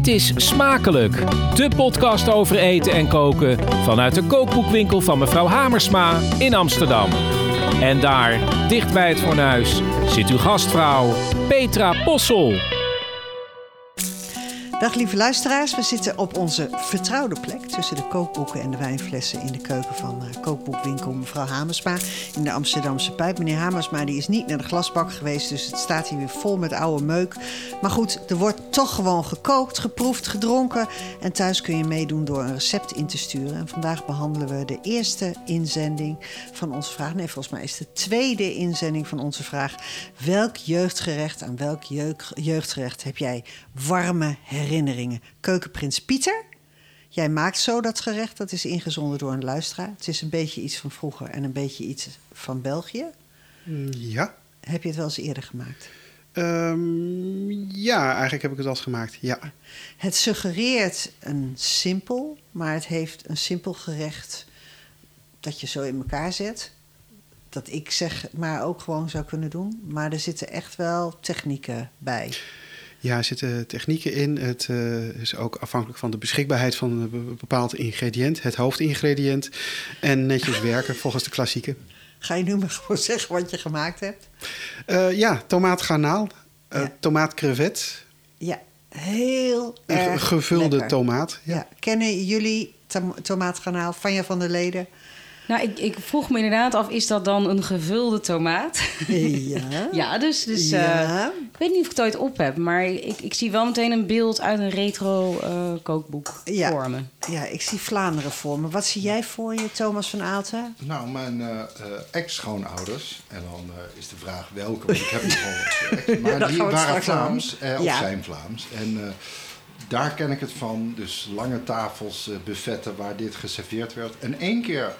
Dit is Smakelijk, de podcast over eten en koken vanuit de kookboekwinkel van mevrouw Hamersma in Amsterdam. En daar, dicht bij het fornuis, zit uw gastvrouw Petra Possel. Dag lieve luisteraars, we zitten op onze vertrouwde plek tussen de kookboeken en de wijnflessen in de keuken van uh, kookboekwinkel mevrouw Hamersma in de Amsterdamse Pijp. Meneer Hamersma die is niet naar de glasbak geweest, dus het staat hier weer vol met oude meuk. Maar goed, er wordt toch gewoon gekookt, geproefd, gedronken en thuis kun je meedoen door een recept in te sturen. En vandaag behandelen we de eerste inzending van onze vraag. Nee, volgens mij is de tweede inzending van onze vraag. Welk jeugdgerecht, aan welk jeugdgerecht heb jij warme herinneringen? Herinneringen. Keukenprins Pieter. Jij maakt zo dat gerecht, dat is ingezonden door een luisteraar. Het is een beetje iets van vroeger en een beetje iets van België. Ja. Heb je het wel eens eerder gemaakt? Um, ja, eigenlijk heb ik het al gemaakt, ja. Het suggereert een simpel, maar het heeft een simpel gerecht dat je zo in elkaar zet. Dat ik zeg, maar ook gewoon zou kunnen doen. Maar er zitten echt wel technieken bij. Ja, er zitten technieken in. Het uh, is ook afhankelijk van de beschikbaarheid van een bepaald ingrediënt, het hoofdingrediënt. En netjes werken volgens de klassieken. Ga je nu maar gewoon zeggen wat je gemaakt hebt? Uh, ja, tomaatgarnaal, uh, ja. tomaatcrevet. Ja, heel erg Gevulde lekker. tomaat. Ja. ja. Kennen jullie tom tomaatgarnaal, Vanja van der Leden? Nou, ik, ik, vroeg me inderdaad af, is dat dan een gevulde tomaat? Ja. ja, dus, dus ja. Uh, ik weet niet of ik het ooit op heb, maar ik, ik zie wel meteen een beeld uit een retro uh, kookboek ja. vormen. Ja, ik zie Vlaanderen vormen. Wat zie jij voor je, Thomas van Aalten? Nou, mijn uh, ex-schoonouders, en dan is de vraag welke, want ik heb nogal wat Maar die waren Vlaams, of ja. zijn Vlaams. En daar ken ik het van. Dus lange tafels, uh, buffetten waar dit geserveerd werd. En één keer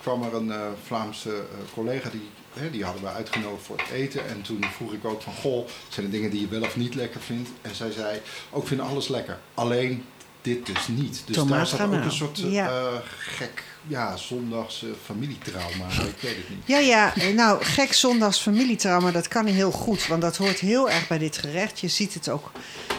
kwam er een uh, Vlaamse uh, collega, die, hè, die hadden we uitgenodigd voor het eten. En toen vroeg ik ook van, goh, zijn er dingen die je wel of niet lekker vindt? En zij zei, ook vind alles lekker. Alleen dit dus niet. Dus daar zat ook een soort ja. gek ja, zondags uh, familietrauma. Ik weet het niet. Ja, ja, nou, gek zondags familietrauma, dat kan heel goed. Want dat hoort heel erg bij dit gerecht. Je ziet het ook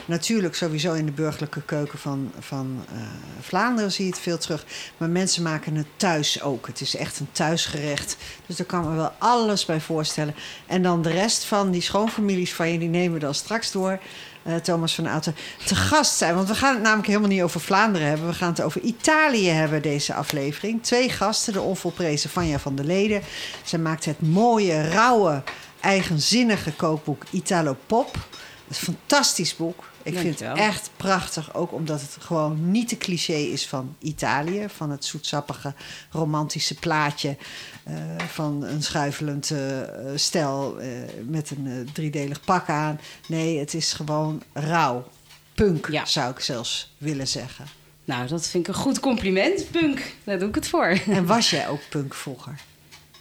natuurlijk sowieso in de burgerlijke keuken van, van uh, Vlaanderen zie je het veel terug. Maar mensen maken het thuis ook. Het is echt een thuisgerecht. Dus daar kan me wel alles bij voorstellen. En dan de rest van die schoonfamilies van je, die nemen we dan straks door. Uh, Thomas van Outen te gast zijn. Want we gaan het namelijk helemaal niet over Vlaanderen hebben. We gaan het over Italië hebben, deze aflevering. Twee gasten, de onvolprezen Vanja van der Leden. Zij maakt het mooie, rauwe, eigenzinnige kookboek Italo Pop. Een fantastisch boek. Ik vind het echt prachtig, ook omdat het gewoon niet de cliché is van Italië. Van het zoetsappige, romantische plaatje uh, van een schuifelend uh, stel uh, met een driedelig pak aan. Nee, het is gewoon rauw. Punk, ja. zou ik zelfs willen zeggen. Nou, dat vind ik een goed compliment. Punk, daar doe ik het voor. En was jij ook punk vroeger?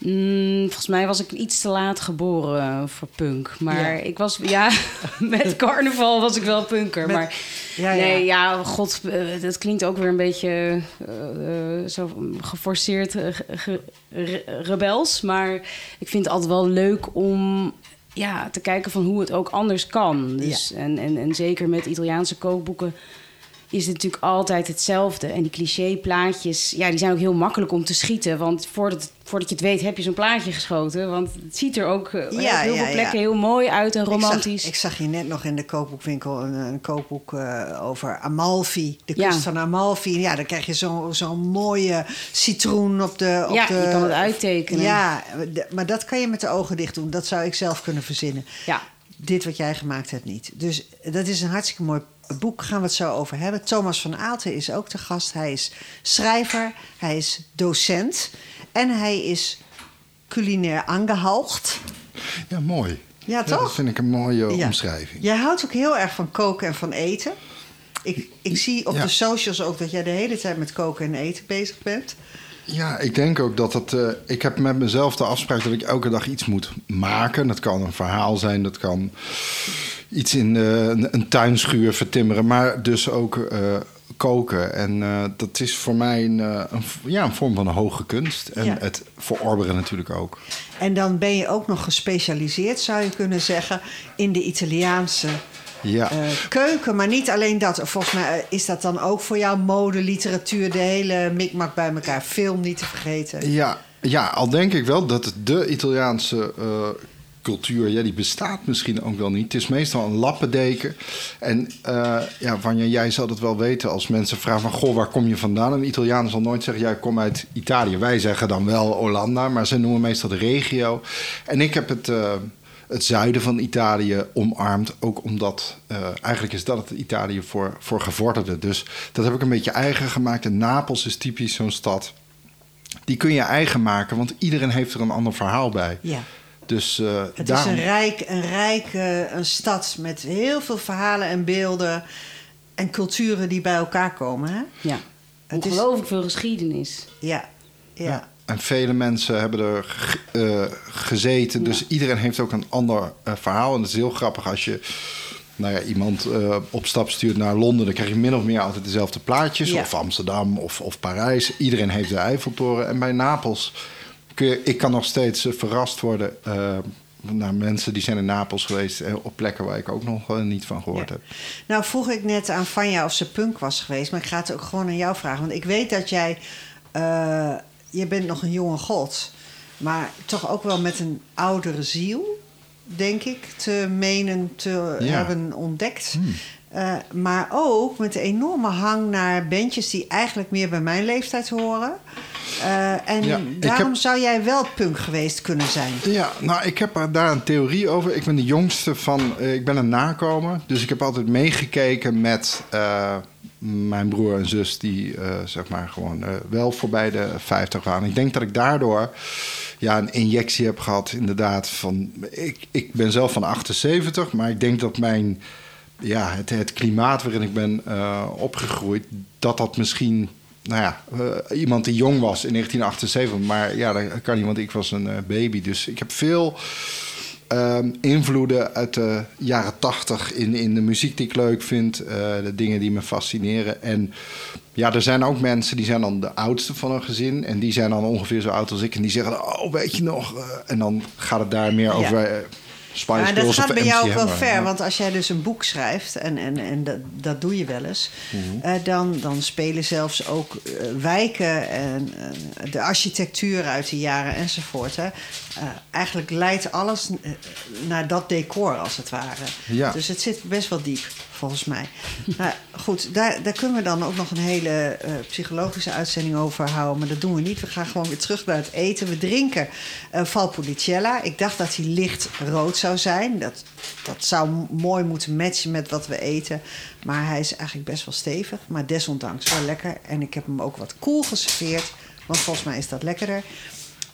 Mm, volgens mij was ik iets te laat geboren voor punk. Maar ja. ik was, ja, met carnaval was ik wel punker. Met, maar ja, nee, ja, god, dat klinkt ook weer een beetje uh, uh, zo geforceerd uh, ge, re, rebels. Maar ik vind het altijd wel leuk om ja, te kijken van hoe het ook anders kan. Dus, en, en, en zeker met Italiaanse kookboeken is het natuurlijk altijd hetzelfde. En die cliché-plaatjes, ja, die zijn ook heel makkelijk om te schieten. Want voordat, voordat je het weet, heb je zo'n plaatje geschoten. Want het ziet er ook ja, op heel ja, veel plekken ja. heel mooi uit en romantisch. Ik zag, hier net nog in de kookboekwinkel een, een kookboek uh, over Amalfi. De kust van Amalfi. Ja, dan krijg je zo'n zo mooie citroen op de... Op ja, de, je kan het uittekenen. Ja, maar dat kan je met de ogen dicht doen. Dat zou ik zelf kunnen verzinnen. Ja. Dit wat jij gemaakt hebt niet. Dus dat is een hartstikke mooi boek gaan we het zo over hebben. Thomas van Aalten is ook de gast. Hij is schrijver, hij is docent en hij is culinair aangehaald. Ja, mooi. Ja, toch? Ja, dat vind ik een mooie ja. omschrijving. Jij houdt ook heel erg van koken en van eten. Ik, ik zie op ja. de socials ook dat jij de hele tijd met koken en eten bezig bent. Ja, ik denk ook dat het. Uh, ik heb met mezelf de afspraak dat ik elke dag iets moet maken. Dat kan een verhaal zijn, dat kan iets in uh, een, een, tuinschuur vertimmeren, maar dus ook uh, koken. En uh, dat is voor mij een, een, ja, een vorm van een hoge kunst. En ja. het verorberen natuurlijk ook. En dan ben je ook nog gespecialiseerd, zou je kunnen zeggen, in de Italiaanse ja. keuken. Maar niet alleen dat. Volgens mij is dat dan ook voor jou mode, literatuur, de hele mikmak bij elkaar. Film niet te vergeten. Ja, ja, al denk ik wel dat de Italiaanse cultuur, ja, die bestaat misschien ook wel niet. Het is meestal een lappendeken. En uh, ja, Vanja, jij zal het wel weten als mensen vragen van... goh, waar kom je vandaan? Een Italiaan zal nooit zeggen, jij komt uit Italië. Wij zeggen dan wel Olanda, maar ze noemen meestal de regio. En ik heb het... Uh, het zuiden van Italië omarmd. Ook omdat uh, eigenlijk is dat het Italië voor, voor gevorderden. Dus dat heb ik een beetje eigen gemaakt. En Napels is typisch zo'n stad. Die kun je eigen maken, want iedereen heeft er een ander verhaal bij. Ja. Dus, uh, het is een rijk, een rijke een stad met heel veel verhalen en beelden en culturen die bij elkaar komen. Hè? Ja, ongelooflijk veel geschiedenis. Ja, ja. En vele mensen hebben er uh, gezeten. Dus iedereen heeft ook een ander uh, verhaal. En het is heel grappig als je nou ja, iemand uh, op stap stuurt naar Londen. Dan krijg je min of meer altijd dezelfde plaatjes. Ja. Of Amsterdam of, of Parijs. Iedereen heeft de Eiffeltoren. En bij Napels ik kan nog steeds eh, verrast worden uh, naar mensen die zijn in Napels geweest op plekken waar ik ook nog niet van gehoord heb. Nou vroeg ik net aan Vanja of ze punk was geweest, maar ik ga het ook gewoon aan jou vragen. Want ik weet dat jij, je bent nog een jonge god, maar toch ook wel met een oudere ziel, denk ik, te menen te hebben ontdekt. Hmm. maar ook met een enorme hang naar bandjes die eigenlijk meer bij mijn leeftijd horen. Uh, en daarom zou jij wel punk geweest kunnen zijn. Ja, nou, ik heb daar een theorie over. Ik ben de jongste van... Uh, ik ben een nakomer. Dus ik heb altijd meegekeken met uh, mijn broer en zus... die zeg maar gewoon wel voorbij de 50 waren. Ik denk dat ik daardoor ja, een injectie heb gehad inderdaad van... Ik, ik ben zelf van 78, maar ik denk dat mijn... Ja, het, het klimaat waarin ik ben opgegroeid... dat dat misschien nou ja, uh, iemand die jong was in 1978. Maar ja, dat kan niet, want ik was een uh, baby. Dus ik heb veel um, invloeden uit de jaren 80 in, in de muziek die ik leuk vind. Uh, de dingen die me fascineren. En ja, er zijn ook mensen die zijn dan de oudste van een gezin. En die zijn dan ongeveer zo oud als ik. En die zeggen, oh, weet je nog? en dan gaat het daar meer over Ja, dat gaat bij jou ook wel ver, want als jij dus een boek schrijft, en, en, en dat, dat doe je wel eens, mhm. eh, dan, dan spelen zelfs ook uh, wijken en uh, de architectuur uit die jaren enzovoort. Hè. eigenlijk leidt alles naar dat decor, als het ware. Ja. Dus het zit best wel diep volgens mij. maar goed, daar, daar kunnen we dan ook nog een hele uh, psychologische uitzending over houden. Maar dat doen we niet. We gaan gewoon weer terug naar het eten. We drinken uh, Valpolicella. Ik dacht dat hij licht rood zou zijn. Dat, dat zou mooi moeten matchen met wat we eten. Maar hij is eigenlijk best wel stevig. Maar desondanks wel lekker. En ik heb hem ook wat koel geserveerd. Want volgens mij is dat lekkerder.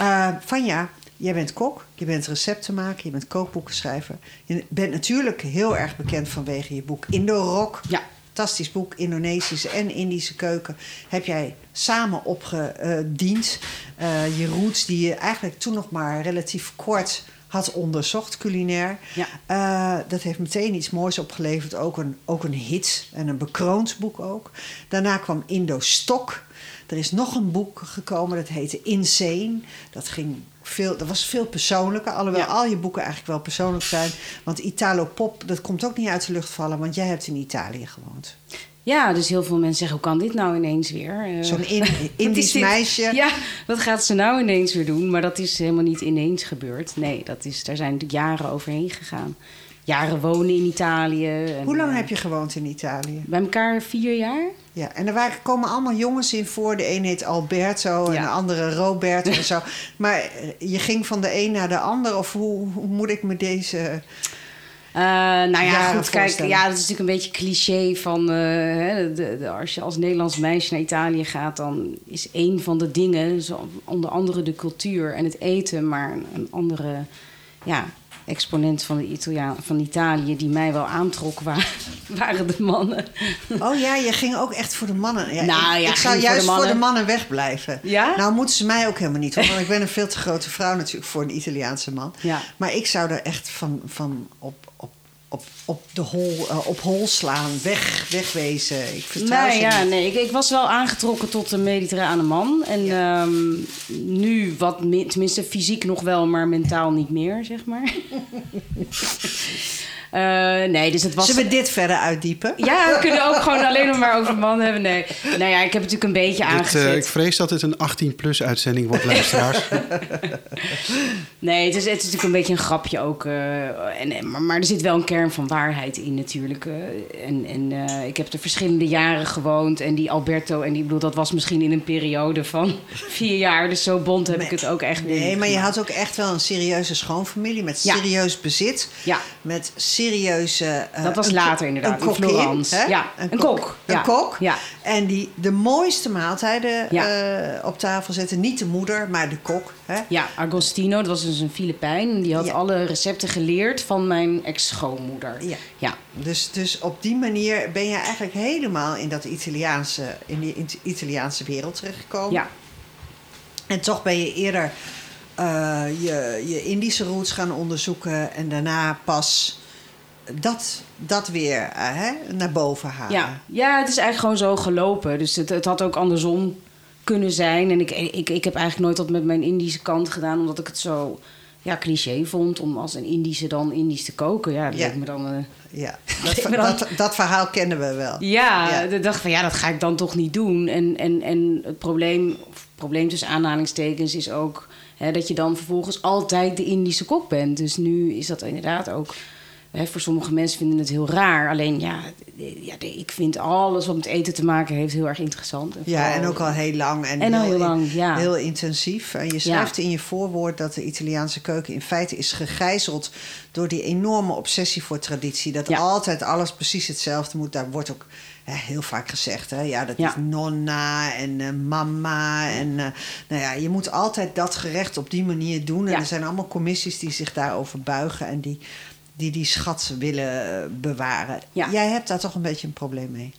Uh, Vanja, Jij bent kok, je bent receptenmaker, je bent kookboekenschrijver. Je bent natuurlijk heel erg bekend vanwege je boek Indo-Rock. Ja. Fantastisch boek, Indonesische en Indische keuken. Heb jij samen opgediend. Uh, je roots die je eigenlijk toen nog maar relatief kort had onderzocht, culinair. Ja. Uh, dat heeft meteen iets moois opgeleverd. Ook een, ook een hit en een bekroond boek ook. Daarna kwam Indo-Stok. Er is nog een boek gekomen, dat heette Insane. Dat ging veel, dat was veel persoonlijker. Alhoewel al je boeken eigenlijk wel persoonlijk zijn. Want Italo Pop, dat komt ook niet uit de lucht vallen. Want jij hebt in Italië gewoond. Ja, dus heel veel mensen zeggen, hoe kan dit nou ineens weer? Uh, Zo'n in, Indisch meisje. Ja, wat gaat ze nou ineens weer doen? Maar dat is helemaal niet ineens gebeurd. Nee, dat is, daar zijn jaren overheen gegaan. Jaren wonen in Italië. En, hoe lang uh, heb je gewoond in Italië? Bij elkaar vier jaar. Ja, en er waren, komen allemaal jongens in voor. De een heet Alberto en de andere Roberto en zo. Maar eh, je ging van de een naar de ander? Of hoe, hoe moet ik me deze... Uh, nou ja, goed, kijk, ja, dat is natuurlijk een beetje cliché van... Uh, de, de, als je als Nederlands meisje naar Italië gaat... dan is een van de dingen, zo, onder andere de cultuur en het eten... maar een andere ja, exponent van, de Italiaan, van Italië die mij wel aantrok, waren, waren de mannen. Oh ja, je ging ook echt voor de mannen. Ja, nou, ik, ja, ik zou juist voor de, mannen wegblijven. Ja? Nou moeten ze mij ook helemaal niet, want ik ben een veel te grote vrouw natuurlijk voor een Italiaanse man. Ja. Maar ik zou er echt van, van op, op op, de hol, uh, op hol slaan, weg, wegwezen. Ik vertrouw nee, ja, niet. nee. Ik, ik, was wel aangetrokken tot een mediterrane man. En ja. um, nu wat, tenminste fysiek nog wel, maar mentaal niet meer, zeg maar. nee, dus het was... Zullen we dit verder uitdiepen? Ja, we kunnen ook gewoon alleen nog maar over mannen hebben. Nee, nou ja, ik heb het natuurlijk een beetje dit, aangezet. ik vrees dat het een 18-plus uitzending wordt, luisteraars. nee, het is, het is natuurlijk een beetje een grapje ook. en, maar, maar, er zit wel een kern van waarheid in natuurlijk. en en ik heb er verschillende jaren gewoond. En die Alberto, en die bedoel, dat was misschien in een periode van vier jaar. Dus zo bond heb ik het ook echt niet. Nee, maar je had ook echt wel een serieuze schoonfamilie met serieus bezit. Ja. Met serieuze... Uh, dat was later inderdaad, een in Florence. Ja, een, een kok. kok. Een kok. Ja. En die de mooiste maaltijden uh, op tafel zetten. Niet de moeder, maar de kok. Hè? Ja, Agostino, dat was dus een Filipijn. Die had alle recepten geleerd van mijn ex-schoonmoeder. Ja. ja. Dus, dus op die manier ben je eigenlijk helemaal in dat Italiaanse, in die Italiaanse wereld terechtgekomen. Ja. En toch ben je eerder uh, je, je Indische roots gaan onderzoeken en daarna pas dat, dat weer uh, hè, naar boven halen. Ja. ja, het is eigenlijk gewoon zo gelopen. Dus het, het had ook andersom kunnen zijn. En ik, ik, ik heb eigenlijk nooit dat met mijn Indische kant gedaan, omdat ik het zo ja, cliché vond om als een Indische dan Indisch te koken. Ja, dat ja. me dan. Uh, ja, dat, dat, dat, verhaal kennen we wel. Ja, ja. dacht van ja, dat ga ik dan toch niet doen. En, en, en het probleem, probleem tussen aanhalingstekens is ook hè, dat je dan vervolgens altijd de Indische kok bent. Dus nu is dat inderdaad ook voor sommige mensen vinden het heel raar. Alleen ja, ja, ik vind alles wat met eten te maken heeft heel erg interessant. En ja, en ook al heel lang. En, en heel, lang, ja. Heel intensief. En je schrijft in je voorwoord dat de Italiaanse keuken in feite is gegijzeld door die enorme obsessie voor traditie. Dat altijd alles precies hetzelfde moet. Daar wordt ook heel vaak gezegd. Hè? Ja, dat is nonna en uh, mama. En uh, nou ja, je moet altijd dat gerecht op die manier doen. En er zijn allemaal commissies die zich daarover buigen en die die die schat willen eh, bewaren. Jij hebt daar toch een beetje een probleem mee?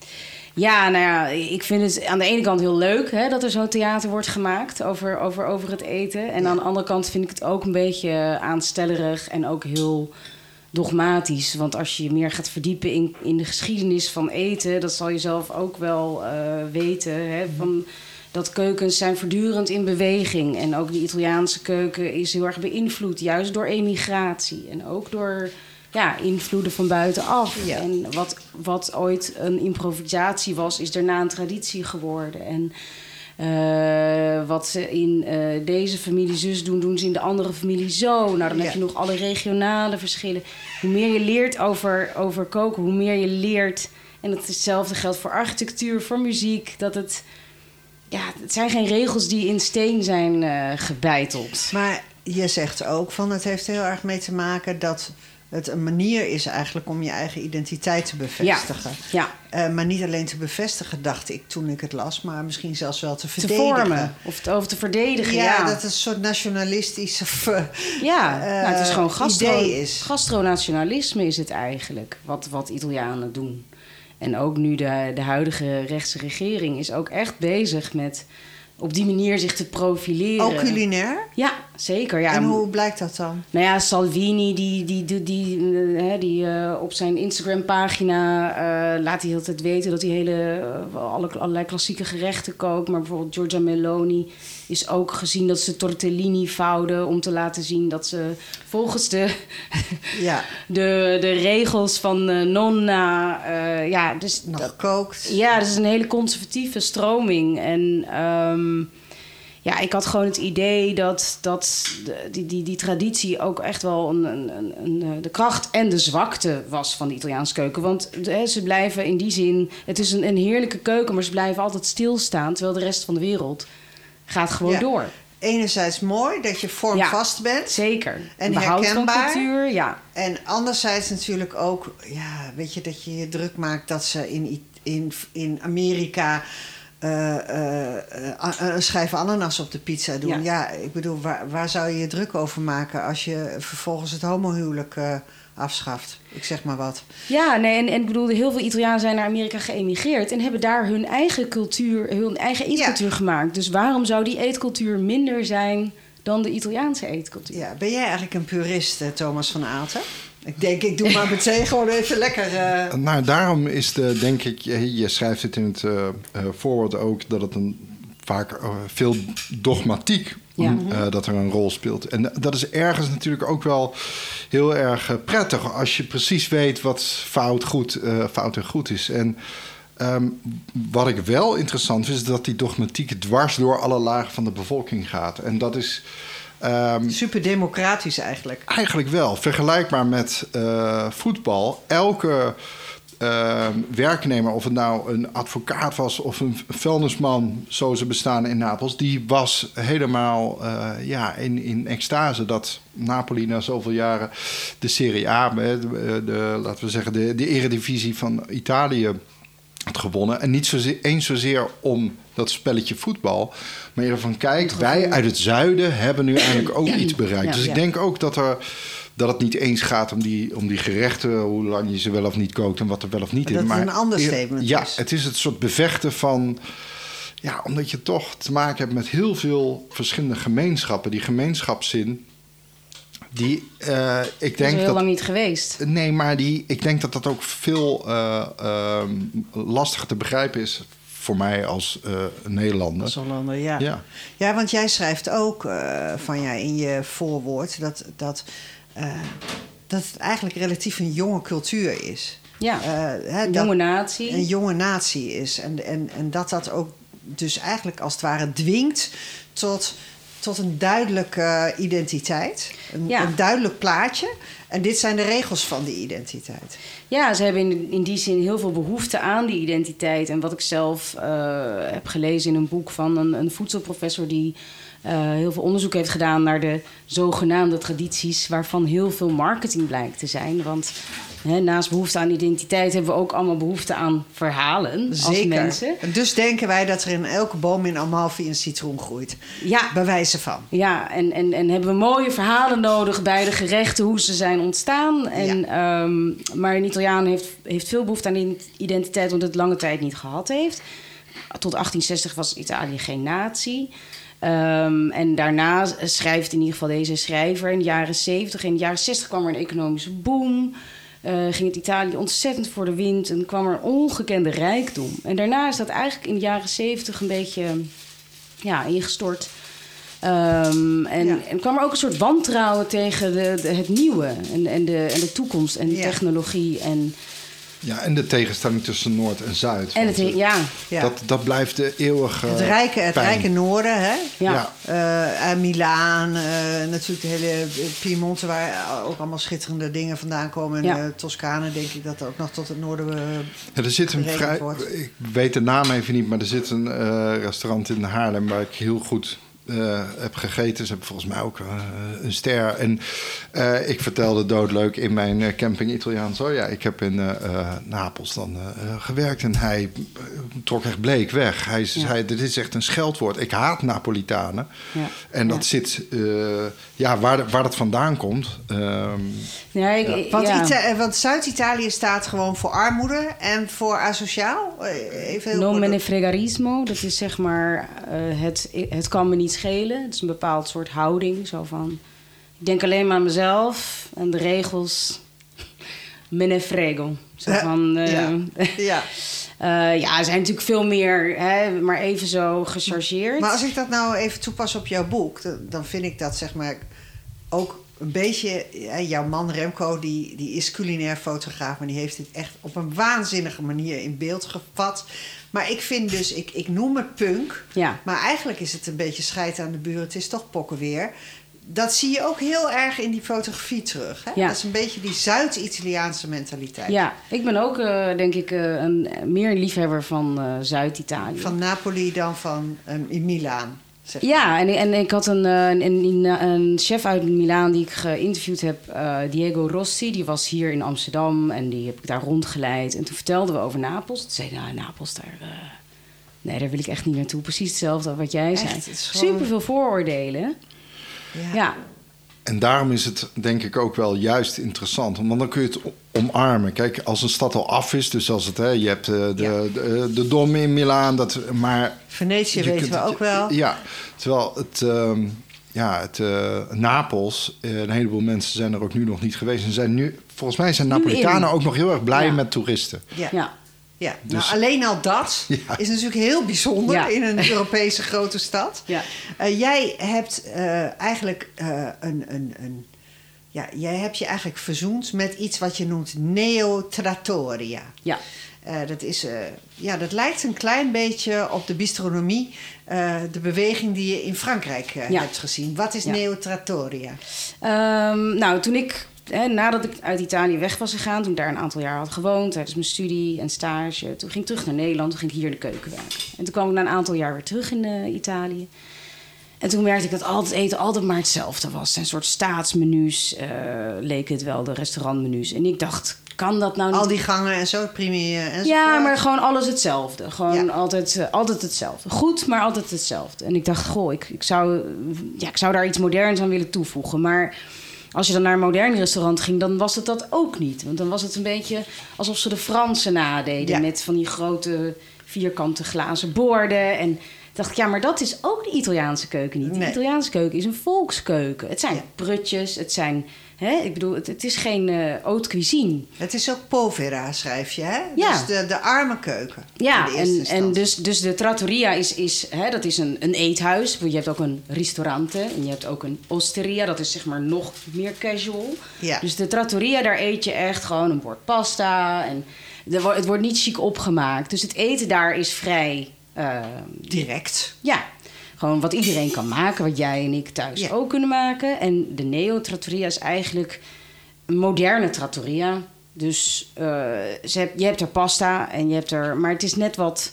Ja, nou ja, ik vind het aan de ene kant heel leuk hè, dat er zo'n theater wordt gemaakt over, over, over het eten. En aan de andere kant vind ik het ook een beetje aanstellerig en ook heel dogmatisch. Want als je je meer gaat verdiepen in, in de geschiedenis van eten, dat zal je zelf ook wel uh, weten. Hè, van, dat keukens zijn voortdurend in beweging. En ook de Italiaanse keuken is heel erg beïnvloed, juist door emigratie. En ook door ja, invloeden van buitenaf. Ja. En wat, wat ooit een improvisatie was, is daarna een traditie geworden. En uh, wat ze in uh, deze familie zus doen, doen ze in de andere familie zo. Nou, dan heb je nog alle regionale verschillen. Hoe meer je leert over, over koken, hoe meer je leert. En het hetzelfde geldt voor architectuur, voor muziek. Dat het, ja, het zijn geen regels die in steen zijn uh, gebeiteld. Maar je zegt ook van het heeft heel erg mee te maken dat het een manier is eigenlijk om je eigen identiteit te bevestigen. Ja. ja. Uh, maar niet alleen te bevestigen, dacht ik toen ik het las, maar misschien zelfs wel te verdedigen. Te vormen of te, over te verdedigen. Ja, ja, dat het een soort nationalistisch ja, uh, nou, het is gewoon gastro, is. gastronationalisme is het eigenlijk, wat, wat Italianen doen. En ook nu de, de huidige rechtse regering is ook echt bezig met op die manier zich te profileren. Ook culinair? Ja, zeker. Ja. En hoe blijkt dat dan? Nou ja, Salvini, die, die, die, die, uh, die uh, op zijn Instagram-pagina uh, laat hij altijd weten dat hij hele, alle, allerlei klassieke gerechten kookt. Maar bijvoorbeeld Giorgia Meloni is ook gezien dat ze tortellini vouwden om te laten zien dat ze volgens de, ja. de, de regels van nonna. ja, dus Nog dat, kookt. Ja, dat is een hele conservatieve stroming. En. Um, ja, ik had gewoon het idee dat, dat die, die, die traditie ook echt wel een, een, een, eh, de kracht en de zwakte was van de Italiaanse keuken. Want hè, ze blijven in die zin, het is een, een heerlijke keuken, maar ze blijven altijd stilstaan, terwijl de rest van de wereld gaat gewoon door. Enerzijds mooi dat je vormvast bent. Zeker. En herkenbaar. cultuur, ja. En anderzijds natuurlijk ook, ja, weet je, dat je je druk maakt dat ze in, in, in Amerika uh, uh, een schijf ananas op de pizza doen. Ja, ik bedoel, waar, waar zou je je druk over maken als je vervolgens het homohuwelijk afschaft? Ik zeg maar wat. Ja, nee, en, en ik bedoel, heel veel Italianen zijn naar Amerika geëmigreerd en hebben daar hun eigen cultuur, hun eigen eetcultuur gemaakt. Dus waarom zou die eetcultuur minder zijn dan de Italiaanse eetcultuur? Ja, ben jij eigenlijk een purist, Thomas van Aalten? Ik denk, ik doe maar meteen gewoon even lekker. Uh... Nou, daarom is de, denk ik, je schrijft het in het uh, voorwoord ook, dat het een vaak veel dogmatiek dat er een rol speelt. En dat is ergens natuurlijk ook wel heel erg prettig als je precies weet wat fout, goed, fout en goed is. En Ehm, wat ik wel interessant vind, is dat die dogmatiek dwars door alle lagen van de bevolking gaat. En dat is. Um, Super democratisch eigenlijk. Eigenlijk wel. Vergelijkbaar met uh, voetbal. Elke uh, werknemer, of het nou een advocaat was of een vuilnisman, zo ze bestaan in Napels, die was helemaal uh, ja, in, in extase dat Napoli na zoveel jaren de Serie A, de, de laten we zeggen, de, de eredivisie van Italië gewonnen. En niet zozeer, eens zozeer om dat spelletje voetbal. Maar eerder van, kijk, wij uit het zuiden hebben nu eigenlijk ook iets bereikt. dus ik denk ook dat, er, dat het niet eens gaat om die, om die gerechten... hoe lang je ze wel of niet kookt en wat er wel of niet in. Maar dat is een ander statement Ja, het is het soort bevechten van... Ja, omdat je toch te maken hebt met heel veel verschillende gemeenschappen. Die gemeenschapszin die, uh, ik denk is heel lang niet geweest. Nee, maar die, ik denk dat dat ook veel uh, uh, lastiger te begrijpen is voor mij als uh, Nederlander. Als Hollander, ja. ja. Ja, want jij schrijft ook van ja, in je voorwoord dat, dat, dat het eigenlijk relatief een jonge cultuur is. Ja, hè, een jonge natie. Een jonge natie is. En, en, en dat dat ook dus eigenlijk als het ware dwingt tot tot een duidelijke identiteit. Een, een, duidelijk plaatje. En dit zijn de regels van die identiteit. Ja, ze hebben in, in die zin heel veel behoefte aan die identiteit. En wat ik zelf uh, heb gelezen in een boek van een, een voedselprofessor die heel veel onderzoek heeft gedaan naar de zogenaamde tradities, waarvan heel veel marketing blijkt te zijn. Want naast behoefte aan identiteit hebben we ook allemaal behoefte aan verhalen Zeker. als mensen. Dus denken wij dat er in elke boom in Amalfi een citroen groeit. Ja. Bij wijze van. Ja, en, en, en hebben we mooie verhalen nodig bij de gerechten, hoe ze zijn ontstaan. En, ja. um, maar een Italiaan heeft, heeft veel behoefte aan identiteit, omdat het lange tijd niet gehad heeft. Tot 1860 was Italië geen natie. Um, en daarna schrijft in ieder geval deze schrijver in de jaren 70. In de jaren 60 kwam er een economische boom. Uh, ging het Italië ontzettend voor de wind en kwam er ongekende rijkdom. En daarna is dat eigenlijk in de jaren 70 een beetje ja, ingestort. Um, en, ja. en kwam er ook een soort wantrouwen tegen de, de, het nieuwe en, en, de, en de toekomst en de ja. technologie. En ja, en de tegenstelling tussen Noord en Zuid. En het, ja. Dat, dat blijft de eeuwige Het rijke, het rijke noorden, hè? Ja. Uh, Milaan, uh, natuurlijk de hele Piemonte... waar ook allemaal schitterende dingen vandaan komen. En ja. Toscane, denk ik, dat ook nog tot het noorden ja, er zit een vrij, Ik weet de naam even niet, maar er zit een uh, restaurant in Haarlem... waar ik heel goed uh, heb gegeten. Ze hebben volgens mij ook uh, een ster. En uh, ik vertelde doodleuk in mijn camping Italiaans... oh ja, ik heb in Napels dan gewerkt. En hij trok echt bleek weg. Hij zei, dit is echt een scheldwoord. Ik haat Napolitanen. Ja. En dat ja. zit... ja, waar, waar dat vandaan komt... Um, ja, ik, want, want Zuid-Italië staat gewoon voor armoede en voor asociaal? Even non me ne fregarismo. Dat is zeg maar... het, het kan me niet schelen. Het is een bepaald soort houding. Zo van, ik denk alleen maar aan mezelf en de regels. Me ne frego. Zo van, uh, ja. ja. Uh, ja, er zijn natuurlijk veel meer, hè, maar even zo gechargeerd. Maar als ik dat nou even toepas op jouw boek, dan vind ik dat zeg maar ook een beetje. Jouw man Remco, die, die is culinair fotograaf, maar die heeft dit echt op een waanzinnige manier in beeld gevat. Maar ik vind dus, ik, ik noem het punk. Ja. Maar eigenlijk is het een beetje scheid aan de buren. Het is toch pokken weer. Dat zie je ook heel erg in die fotografie terug. Hè? Ja. Dat is een beetje die Zuid-Italiaanse mentaliteit. Ja, ik ben ook, uh, denk ik, uh, een, meer liefhebber van uh, Zuid-Italië. Van Napoli dan van in Milaan. Ja, en, en ik had een, een, een, een, chef uit Milaan die ik geïnterviewd heb, uh, Diego Rossi. Die was hier in Amsterdam en die heb ik daar rondgeleid. En toen vertelden we over Napels. Toen zei nou, Napels, daar, uh, nee, daar wil ik echt niet naartoe. Precies hetzelfde wat jij echt, zei. Gewoon... Super veel vooroordelen. Ja. ja. En daarom is het denk ik ook wel juist interessant. Want dan kun je het omarmen. Kijk, als een stad al af is, dus als het, hè, je hebt eh, de, de, de, de Dom in Milaan, dat, maar... Venetië weten we ook wel. Ja, terwijl het, uh, ja, het uh, Napels, een heleboel mensen zijn er ook nu nog niet geweest. En zijn nu, volgens mij zijn Napolitanen ook nog heel erg blij ja. met toeristen. Ja. ja. Ja, nou, dus- alleen al dat is natuurlijk heel bijzonder in een Europese grote stad. Ja. Uh, jij hebt uh, eigenlijk uh, een, een, een, ja, jij hebt je eigenlijk verzoend met iets wat je noemt neotrattoria. Ja. dat, is, ja, dat lijkt een klein beetje op de bistronomie, de beweging die je in Frankrijk hebt gezien. Wat is ja. neotrattoria? Um, nou, toen ik nadat ik uit Italië weg was gegaan, toen ik daar een aantal jaar had gewoond, tijdens mijn studie en stage, toen ging ik terug naar Nederland, toen ging ik hier in de keuken werken. En toen kwam ik na een aantal jaar weer terug in uh, Italië. En toen merkte ik dat al het eten altijd maar hetzelfde was. Een soort staatsmenu's uh, leken het wel, de restaurantmenu's. En ik dacht, kan dat nou niet? Al die gangen en zo, premier en Ja, maar gewoon alles hetzelfde. Gewoon altijd, uh, altijd hetzelfde. Goed, maar altijd hetzelfde. En ik dacht, goh, ik, ik, zou, ja, ik zou daar iets moderns aan willen toevoegen. Maar als je dan naar een modern restaurant ging, dan was het dat ook niet. Want dan was het een beetje alsof ze de Fransen nadeden. Met van die grote vierkante glazen borden. En dacht ik, ja, maar dat is ook de Italiaanse keuken niet. De Italiaanse keuken is een volkskeuken. Het zijn ja. prutjes, het zijn Hè? Ik bedoel, het, het is geen uh, haute cuisine. Het is ook povera, schrijf je, hè? Ja. Dus de, de arme keuken. Ja, en, en dus, dus de trattoria is, is, hè, dat is een, een eethuis. Je hebt ook een ristorante en je hebt ook een osteria. Dat is zeg maar nog meer casual. Ja. Dus de trattoria, daar eet je echt gewoon een bord pasta. En het wordt niet chic opgemaakt. Dus het eten daar is vrij... Uh, Direct. Ja, gewoon wat iedereen kan maken, wat jij en ik thuis ook kunnen maken. En de neo-trattoria is eigenlijk een moderne trattoria. Dus uh, ze heb, je hebt er pasta en je hebt er... Maar het is net wat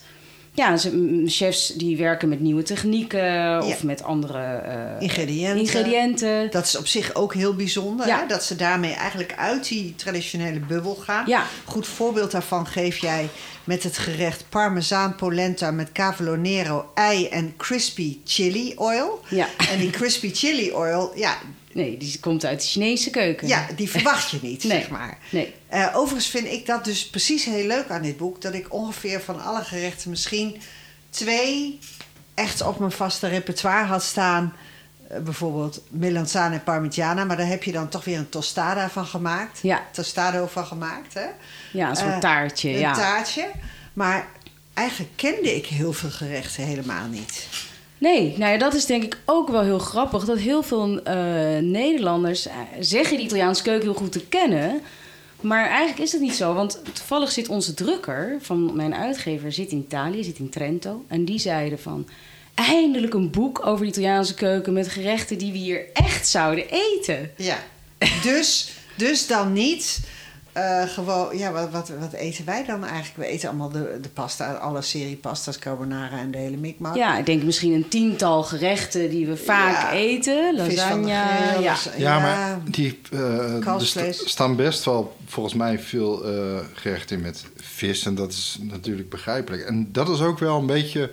ja, chefs die werken met nieuwe technieken of met andere uh, ingrediënten. ingrediënten. Dat is op zich ook heel bijzonder. Hè? Dat ze daarmee eigenlijk uit die traditionele bubbel gaan. Ja. Goed voorbeeld daarvan geef jij met het gerecht parmezaan polenta met cavolo nero, ei en crispy chili oil. Ja. En die crispy chili oil, ja, Nee, die komt uit de Chinese keuken. Ja, die verwacht je niet, zeg maar. Nee. Uh, overigens vind ik dat dus precies heel leuk aan dit boek. Dat ik ongeveer van alle gerechten misschien twee echt op mijn vaste repertoire had staan. Uh, bijvoorbeeld melanzane en parmigiana. Maar daar heb je dan toch weer een tostada van gemaakt. Ja. Tostado van gemaakt, hè? Ja, een soort uh, taartje. Een ja. taartje. Maar eigenlijk kende ik heel veel gerechten helemaal niet. Nee, nou ja, dat is denk ik ook wel heel grappig. Dat heel veel uh, Nederlanders zeggen de Italiaanse keuken heel goed te kennen. Maar eigenlijk is dat niet zo. Want toevallig zit onze drukker van mijn uitgever zit in Italië, zit in Trento. En die zeiden van... Eindelijk een boek over Italiaanse keuken met gerechten die we hier echt zouden eten. Ja, dus, dus dan niet uh, gewoon, ja, wat, wat, wat, eten wij dan eigenlijk? We eten allemaal de, de pasta, alle serie pasta's, carbonara en de hele mikmak. Ja, ik denk misschien een tiental gerechten die we vaak eten. Lasagne. ja. ja. ja, maar die uh, staan best wel volgens mij veel uh, gerechten in met vis. En dat is natuurlijk begrijpelijk. En dat is ook wel een beetje,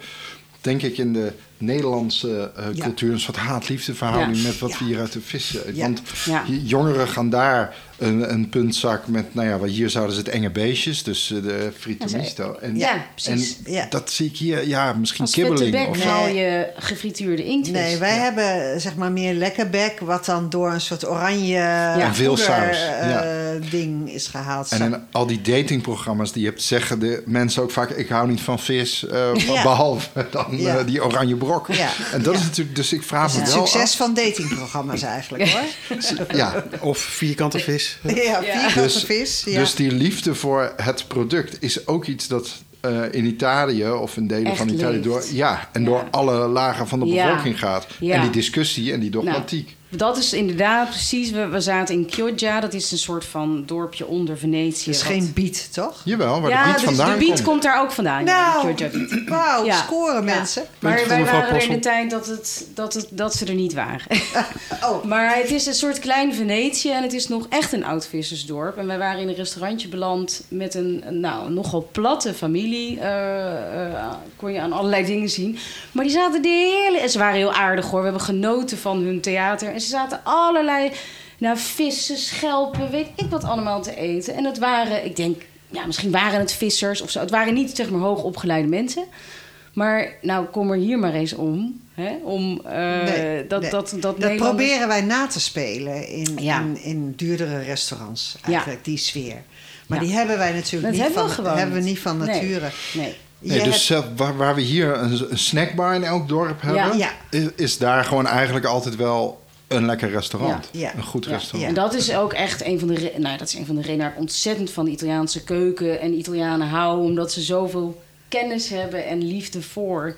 denk ik, in de Nederlandse uh, cultuur... een soort haat-liefde verhouding met wat we hier uit de vis... Want jongeren gaan daar een, een puntzak met, nou ja, wat hier zouden ze het enge beestjes, dus uh, de fritumisto. En, ja, precies. En ja. dat zie ik hier, ja, misschien Als kibbeling. Als nee. je gefrituurde inktvis. Nee, wij hebben zeg maar meer lekkerbek, wat dan door een soort oranje ja. en veel saus. Uh, ding is gehaald. En in al die datingprogramma's die je hebt, zeggen de mensen ook vaak, ik hou niet van vis, uh, behalve dan die oranje brok. En dat is natuurlijk, dus ik vraag me wel Het succes van datingprogramma's eigenlijk hoor. ja, of vierkante vis. Ja, vierkante dus, vis. Ja. Dus die liefde voor het product is ook iets dat uh, in Italië of in delen van Italië door, ja, en door alle lagen van de bevolking gaat. En die discussie en die dogmatiek. Nou, dat is inderdaad precies. We, we zaten in Chioggia. Dat is een soort van dorpje onder Venetië. Het is geen biet, toch? Jawel, waar ja, de biet dus vandaan de biet komt. daar ook vandaan. Nou, wauw, ja. scoren mensen. Maar wij waren er in de tijd dat, het, dat, het, dat ze er niet waren. oh. Maar het is een soort klein Venetië. En het is nog echt een oud vissersdorp. En wij waren in een restaurantje beland met een nou, nogal platte familie. Uh, uh, kon je aan allerlei dingen zien. Maar die zaten de hele... Ze waren heel aardig hoor. We hebben genoten van hun theater ze zaten allerlei nou, vissen, schelpen, weet ik wat allemaal te eten. En het waren, ik denk, ja, misschien waren het vissers of zo. Het waren niet zeg maar hoogopgeleide mensen. Maar nou, kom er hier maar eens om. Hè? Om uh, nee, dat, dat, dat, dat proberen wij na te spelen in, in, in, duurdere restaurants. Eigenlijk, die sfeer. Maar die hebben wij natuurlijk niet, hebben van, we hebben we niet van nature. Nee. nee. dus hebt... waar, waar, we hier een, een, snackbar in elk dorp hebben, ja. Is, is, daar gewoon eigenlijk altijd wel een lekker restaurant. Ja. Een goed restaurant. En dat is ook echt een van de, nou, dat is een van de redenen waar ik ontzettend van de Italiaanse keuken en Italianen hou. Omdat ze zoveel kennis hebben en liefde voor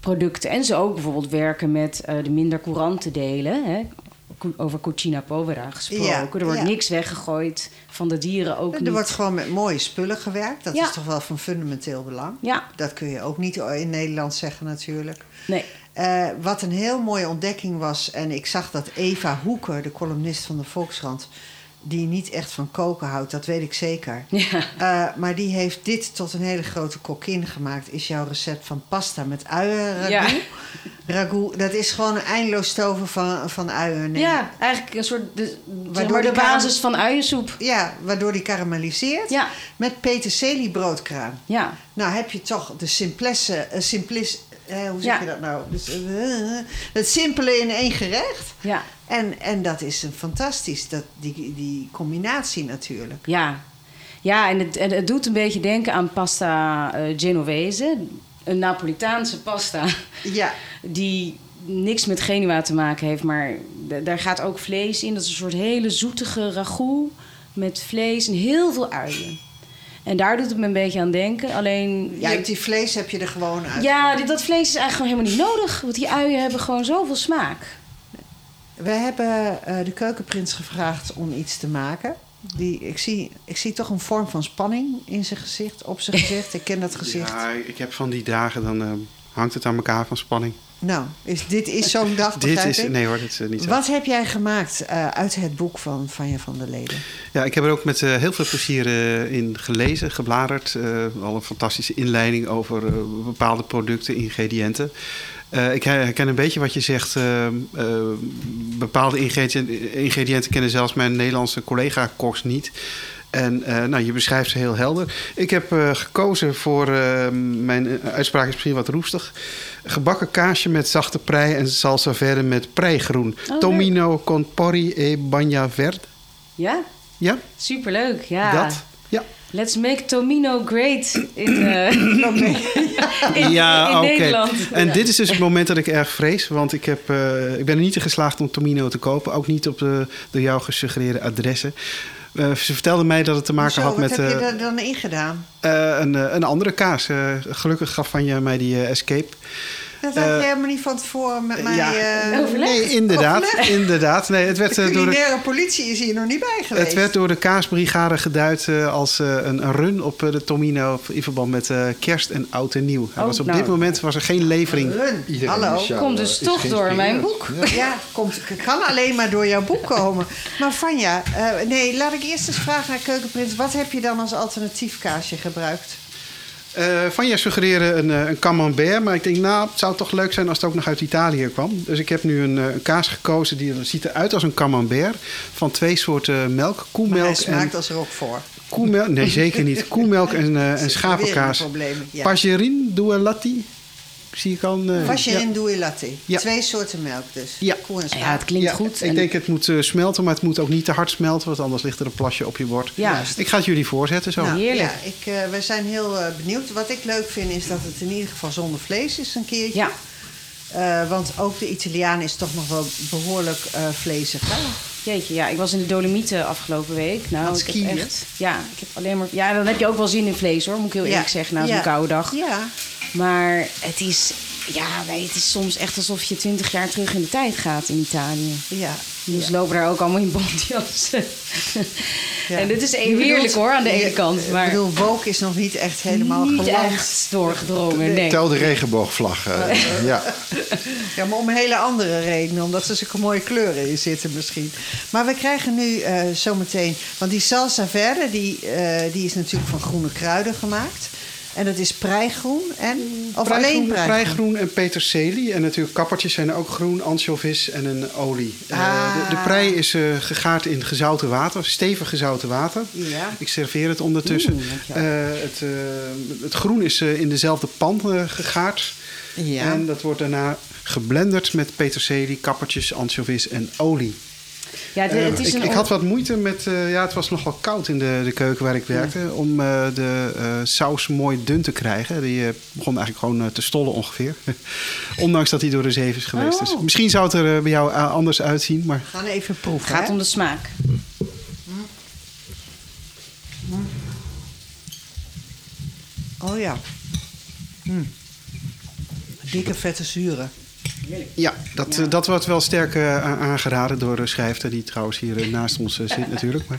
producten. En ze ook bijvoorbeeld werken met uh, de minder courante delen. Hè? Over cucina povera gesproken. Ja, er wordt niks weggegooid van de dieren ook er niet. Er wordt gewoon met mooie spullen gewerkt. Dat is toch wel van fundamenteel belang. Ja. Dat kun je ook niet in Nederland zeggen natuurlijk. Nee. Uh, wat een heel mooie ontdekking was... en ik zag dat Eva Hoeker, de columnist van de Volkskrant die niet echt van koken houdt, dat weet ik zeker. Ja. Uh, maar die heeft dit tot een hele grote kokin gemaakt. Is jouw recept van pasta met uien. Ja. ragout dat is gewoon een eindeloos stoven van, van uien. Nee. Ja, eigenlijk een soort de, maar de basis van uiensoep. Ja, waardoor die karamelliseert. Ja. Met peterselie broodkraan. Ja. Nou heb je toch de simplesse, uh, simplis, uh, hoe zeg je dat nou? Dus, het simpele in één gerecht. Ja. En, en dat is een fantastisch, dat, die, die combinatie natuurlijk. Ja, ja en het, het doet een beetje denken aan pasta uh, Genovese. Een Napolitaanse pasta. Ja. Die niks met Genua te maken heeft, maar daar gaat ook vlees in. Dat is een soort hele zoetige ragout met vlees en heel veel uien. En daar doet het me een beetje aan denken. Alleen. Ja, die vlees heb je er gewoon uit. Ja, dat vlees is eigenlijk gewoon helemaal niet nodig. Want die uien hebben gewoon zoveel smaak. We hebben uh, de keukenprins gevraagd om iets te maken. Die, ik, zie, ik zie toch een vorm van spanning in zijn gezicht, op zijn gezicht. Ik ken dat gezicht. Ja, ik heb van die dagen, dan uh, hangt het aan elkaar van spanning. Nou, is, dit is zo'n dag, Dit is, nee hoor, dat is niet zo. Wat heb jij gemaakt uh, uit het boek van Vanja van der Leden? Ja, ik heb er ook met uh, heel veel plezier uh, in gelezen, gebladerd. al een fantastische inleiding over bepaalde producten, ingrediënten. Uh, ik herken een beetje wat je zegt. Uh, uh, bepaalde ingrediënten, ingrediënten kennen zelfs mijn Nederlandse collega-koks niet. En nou, je beschrijft ze heel helder. Ik heb gekozen voor, mijn uitspraak is misschien wat roestig... gebakken kaasje met zachte prei en salsa verde met preigroen. Oh, Tomino leuk. con porri e bagna verde. Ja? Ja? Superleuk, ja. Dat, ja. Let's make Tomino great in, uh, in, ja, in okay. Nederland. En dit is dus het moment dat ik erg vrees. Want ik, heb, uh, ik ben er niet in geslaagd om Tomino te kopen. Ook niet op de door jou gesuggereerde adressen. Uh, ze vertelde mij dat het te maken Zo, had wat met... heb je er dan in gedaan? een, een andere kaas. gelukkig gaf van je mij die Escape. Dat had je helemaal niet van tevoren met mij... Ja, uh, nee, inderdaad. Overleg? inderdaad. Nee, het werd, de door de politie is hier nog niet bij geweest. Het werd door de kaasbrigade geduid uh, als uh, een, run op de Tomino... in verband met kerst en oud en nieuw. Oh, was op nou. dit moment was er geen levering. Run. Hallo. Komt dus toch door mijn boek. Ja, ja komt, kan alleen maar door jouw boek komen. Maar Vanja, nee, laat ik eerst eens vragen naar Keukenprins. Wat heb je dan als alternatief kaasje gebruikt? Uh, van jij suggereerde een, een camembert, maar ik denk, nou, het zou toch leuk zijn als het ook nog uit Italië kwam. Dus ik heb nu een, een kaas gekozen die ziet eruit als een camembert van twee soorten melk, koemelk maar hij smaakt en als er ook voor. Koemelk, nee zeker niet. Koemelk en, uh, en schapenkaas. Ja. Pagerin, due latti. Zie ik al. Uh, Vacherin ja. doe latte. Ja. Twee soorten melk dus. Ja. Koe en Ja, het klinkt Ja, goed. Ik En- denk het moet uh, smelten, maar het moet ook niet te hard smelten, want anders ligt er een plasje op je bord. Juist. Ik ga het jullie voorzetten zo. Nou, Heerlijk. Ja, ik, uh, we zijn heel uh, benieuwd. Wat ik leuk vind is dat het in ieder geval zonder vlees is een keertje. Ja. Uh, want ook de Italiaan is toch nog wel behoorlijk uh, vlezig. Hè? Jeetje, ja, ik was in de Dolomieten afgelopen week. Nou, ik heb echt, ja, ik heb alleen maar, ja, dan heb je ook wel zin in vlees hoor, moet ik heel Ja. eerlijk zeggen, na zo'n Ja. koude dag. Ja. Maar het is, ja, nee, het is soms echt alsof je twintig jaar terug in de tijd gaat in Italië. ja. Dus ja. lopen daar ook allemaal in bontjassen. Ja. En dit is Je heerlijk bedoelt- hoor, aan de ene kant. Maar Ik bedoel, woke is nog niet echt helemaal niet echt doorgedrongen, nee. Tel de regenboogvlag. eh, ja. Ja, maar om een hele andere reden. Omdat er zulke mooie kleuren in zitten misschien. Maar we krijgen nu eh, zometeen... Want die salsa verde, die, eh, die is natuurlijk van groene kruiden gemaakt. En dat is preigroen en... Of alleen Preigroen, preigroen? en peterselie. En natuurlijk kappertjes zijn ook groen, anchovies en een olie. Eh, Ah. de, de prei is eh, gegaard in gezouten water, stevig gezouten water. Ja. Ik serveer het ondertussen. Eh, het, het groen is in dezelfde pan gegaard. Ja. En dat wordt daarna geblenderd met peterselie, kappertjes, anchovies en olie. Ja, het is ik, een ik had wat moeite met... ja, het was nogal koud in de, de keuken waar ik werkte... om de saus mooi dun te krijgen. Die begon eigenlijk gewoon te stollen ongeveer. Ondanks dat hij door de zeef is geweest. Dus Oh. misschien zou het er bij jou anders uitzien, maar... We gaan even proeven. Het gaat hè? om de smaak. Oh ja. Mm. Dikke vette zuren. Ja, dat, dat wordt wel sterk eh, aangeraden door de schrijfster... die trouwens hier eh, naast ons eh, zit natuurlijk. Maar,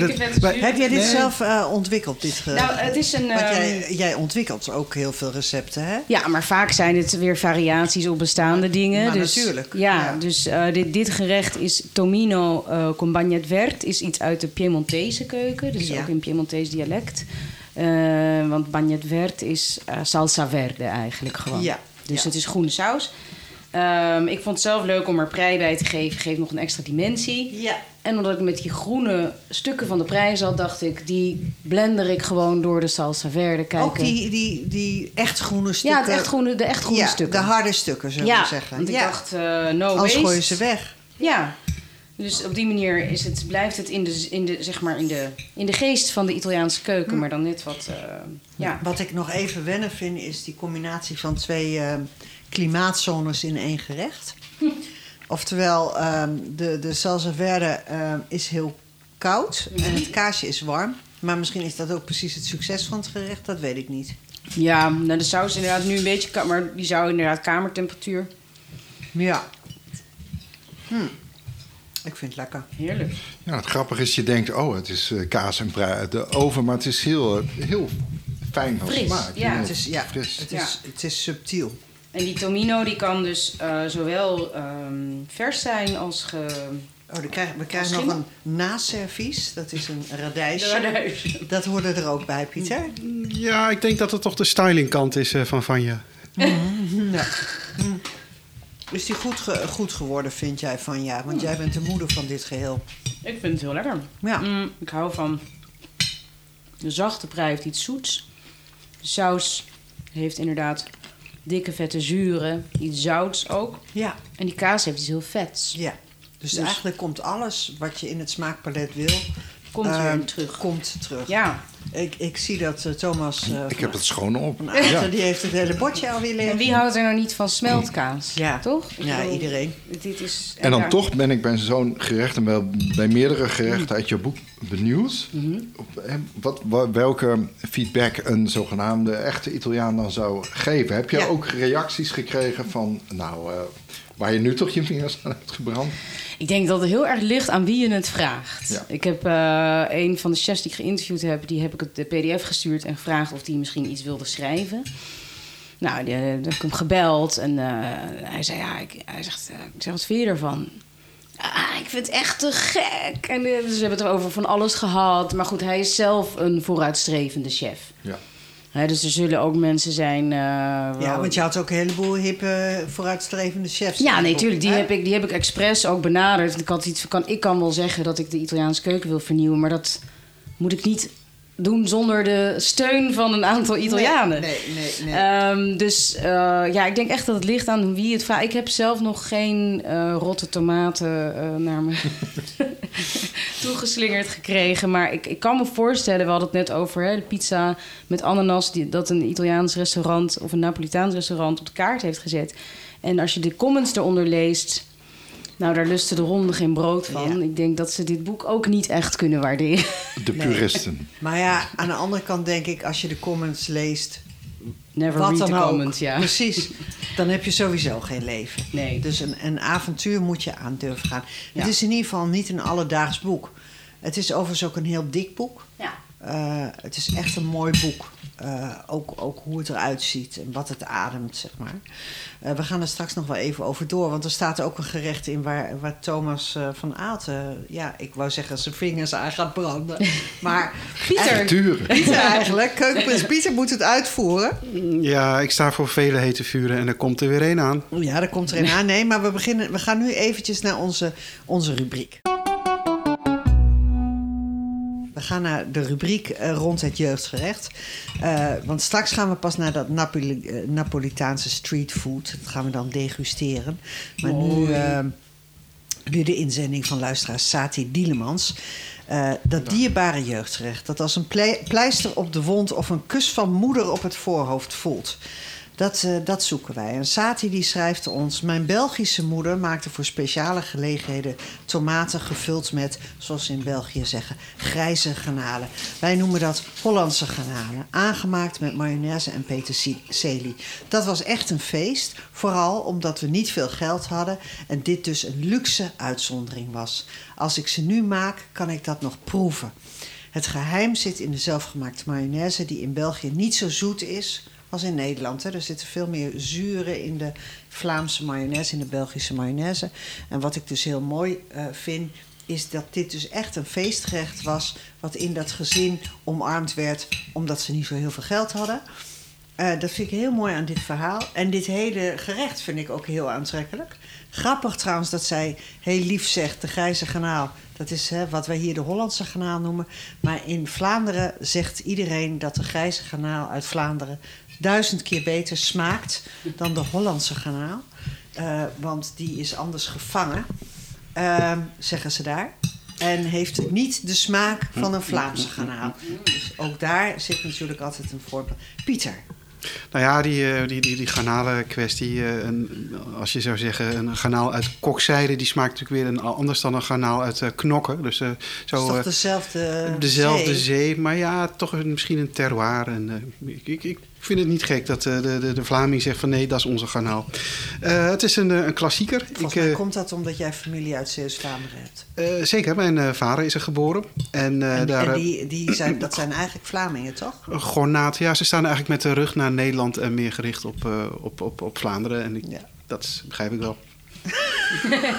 dat, zuren- Heb jij dit Nee. zelf eh, ontwikkeld? Dit, ge- Nou, het is een... Want ehm, jij, jij ontwikkelt ook heel veel recepten, hè? Ja, maar vaak zijn het weer variaties op bestaande dingen. maar dus, natuurlijk, Ja, ja. dus eh, dit, dit gerecht is Tomino eh con bagnette vert. Is iets uit de Piemontese keuken. Dus Ja. ook in Piemontees dialect. Eh, want bagnette vert is eh, salsa verde eigenlijk gewoon. Ja, Dus ja. het is groene saus. Ehm, ik vond het zelf leuk om er prei bij te geven. Geeft nog een extra dimensie. Ja. En omdat ik met die groene stukken van de prei zat, dacht ik... die blender ik gewoon door de salsa verde. Kijken. Ook die, die, die echt groene stukken. Ja, het echt groene, de echt groene Ja, stukken. de harde stukken, zullen ja, we zeggen. want ik ja. dacht, eh no Anders waste. gooi je ze weg. Ja, dus op die manier is het, blijft het in de, in, de, zeg maar in, de, in de geest van de Italiaanse keuken, Hm. maar dan net wat... eh, ja. Wat ik nog even wennen vind, is die combinatie van twee eh, klimaatzones in één gerecht. Oftewel, ehm, de, de salsa verde ehm, is heel koud en het kaasje is warm. Maar misschien is dat ook precies het succes van het gerecht, dat weet ik niet. ja, nou de saus is inderdaad nu een beetje... ka- maar die zou inderdaad kamertemperatuur... Ja. Hm. Ik vind het lekker. Heerlijk. Ja, het grappige is, je denkt, oh, het is eh, kaas en de oven, maar het is heel, eh, heel fijn van smaak. ja. Het is, ja, fris. het Ja. is, het is subtiel. En die tomino die kan dus eh, zowel ehm, vers zijn als ge... Oh, dan we krijgen nog een naservies. Dat is een radijsje. Radijs. Dat hoorde er ook bij, Pieter. ja, ik denk dat het toch de stylingkant is eh, van Vanja. Ja. Hm. Is die goed, ge- goed geworden, vind jij, van ja? Want jij bent de moeder van dit geheel. Ik vind het heel lekker. Ja. Mm, ik hou van... De zachte prei heeft iets zoets. De saus heeft inderdaad dikke vette zuren. Iets zouts ook. Ja, En die kaas heeft iets heel vets. ja. Dus, Dus- eigenlijk komt alles wat je in het smaakpalet wil... Komt eh, weer terug. Komt terug. Ja. Ik, ik zie dat eh, Thomas uh, Ik heb het schoon op. Ja. die heeft het hele bordje alweer liggen. En wie houdt er nou niet van smeltkaas? Ja. Toch? Ik Ja, bedoel, iedereen. Dit is, En dan ja. toch ben ik bij zo'n gerecht en wel bij meerdere gerechten uit je boek benieuwd. Op, hè, wat, wa- welke feedback een zogenaamde echte Italiaan dan zou geven. Heb je Ja. ook reacties gekregen van, nou, eh, waar je nu toch je vingers aan hebt gebrand? Ik denk dat het heel erg ligt aan wie je het vraagt. Ja. Ik heb eh, een van de chefs die ik geïnterviewd heb, die heb ik het de PDF gestuurd en gevraagd of hij misschien iets wilde schrijven. Nou, die, heb ik hem gebeld en eh, hij zei: Ja, ik, hij zegt, eh, ik zeg, wat vind je ervan? Ah, ik vind het echt te gek. En dus we hebben het over van alles gehad. Maar goed, hij is zelf een vooruitstrevende chef. Ja. Dus er zullen ook mensen zijn. eh, Ja, want je had ook een heleboel hippe, vooruitstrevende chefs. ja, nee, Op, tuurlijk. Die heb, ik, die heb ik expres ook benaderd. Ik, had iets, kan, ik kan wel zeggen dat ik de Italiaanse keuken wil vernieuwen... maar dat moet ik niet doen zonder de steun van een aantal Italianen. Nee, nee, nee. nee. Ehm, dus eh, ja, ik denk echt dat het ligt aan wie het vraagt. Ik heb zelf nog geen eh, rotte tomaten eh, naar me toegeslingerd gekregen. Maar ik, ik kan me voorstellen, we hadden het net over hè, de pizza met ananas... Die, dat een Italiaans restaurant of een Napolitaans restaurant op de kaart heeft gezet. En als je de comments eronder leest... Nou, daar lusten de honden geen brood van. Ja. Ik denk dat ze dit boek ook niet echt kunnen waarderen. De puristen. Maar ja, aan de andere kant denk ik, als je de comments leest, Never wat read dan the ook, comment, ja. precies, dan heb je sowieso geen leven. Nee. Dus een, een avontuur moet je aan durven gaan. Ja. Het is in ieder geval niet een alledaags boek. Het is overigens ook een heel dik boek. Eh, het is echt een mooi boek. Eh, ook, ook hoe het eruit ziet en wat het ademt, zeg maar. Eh, we gaan er straks nog wel even over door. Want er staat ook een gerecht in waar, waar Thomas eh, van Aalten... ja, ik wou zeggen zijn vingers aan gaat branden. Maar Pieter. Pieter eigenlijk, keukenprins Pieter moet het uitvoeren. Ja, ik sta voor vele hete vuren en er komt er weer één aan. Ja, daar komt er een aan. Nee, maar we, beginnen, we gaan nu eventjes naar onze, onze rubriek. We gaan naar de rubriek eh, rond het jeugdgerecht. Eh, want straks gaan we pas naar dat Napoli- eh, Napolitaanse streetfood. Dat gaan we dan degusteren. Maar nu de inzending van luisteraar Sati Dielemans. Uh, dat dierbare jeugdrecht, dat als een pleister op de wond of een kus van moeder op het voorhoofd voelt. Dat, uh, dat zoeken wij. En Sati die schrijft ons... Mijn Belgische moeder maakte voor speciale gelegenheden... tomaten gevuld met, zoals ze in België zeggen... grijze granalen. Wij noemen dat Hollandse granalen. Aangemaakt met mayonaise en peterselie. Dat was echt een feest. Vooral omdat we niet veel geld hadden... en dit dus een luxe uitzondering was. Als ik ze nu maak, kan ik dat nog proeven. Het geheim zit in de zelfgemaakte mayonaise... die in België niet zo zoet is als in Nederland. Hè. Er zitten veel meer zuren in de Vlaamse mayonaise, in de Belgische mayonaise. En wat ik dus heel mooi uh, vind, is dat dit dus echt een feestgerecht was... wat in dat gezin omarmd werd, omdat ze niet zo heel veel geld hadden. Uh, dat vind ik heel mooi aan dit verhaal. En dit hele gerecht vind ik ook heel aantrekkelijk. Grappig trouwens dat zij heel lief zegt, de grijze kanaal. Dat is hè, wat wij hier de Hollandse kanaal noemen. Maar in Vlaanderen zegt iedereen dat de grijze kanaal uit Vlaanderen duizend keer beter smaakt dan de Hollandse garnaal. Uh, want die is anders gevangen, uh, zeggen ze daar. En heeft niet de smaak van een Vlaamse garnaal. Dus ook daar zit natuurlijk altijd een voorbeeld. Pieter. Nou ja, die, eh, die, die, die garnalen kwestie. Eh, als je zou zeggen, een garnaal uit kokzijde... die smaakt natuurlijk weer een, anders dan een garnaal uit knokken. Dus, uh, zo, is toch dezelfde Dezelfde zee. maar ja, toch misschien een terroir. En, ik, ik, ik ik vind het niet gek dat de, de, de Vlaming zegt van nee, dat is onze garnaal. Uh, het is een, een klassieker. Volgens mij komt dat omdat jij familie uit Zeeuws-Vlaanderen hebt. Uh, zeker, mijn vader is er geboren. En, en, daar, en die, die zijn, dat zijn eigenlijk Vlamingen, toch? Gornaat, ja. Ze staan eigenlijk met de rug naar Nederland en meer gericht op, op, op, op Vlaanderen. En ik, ja. dat begrijp ik wel.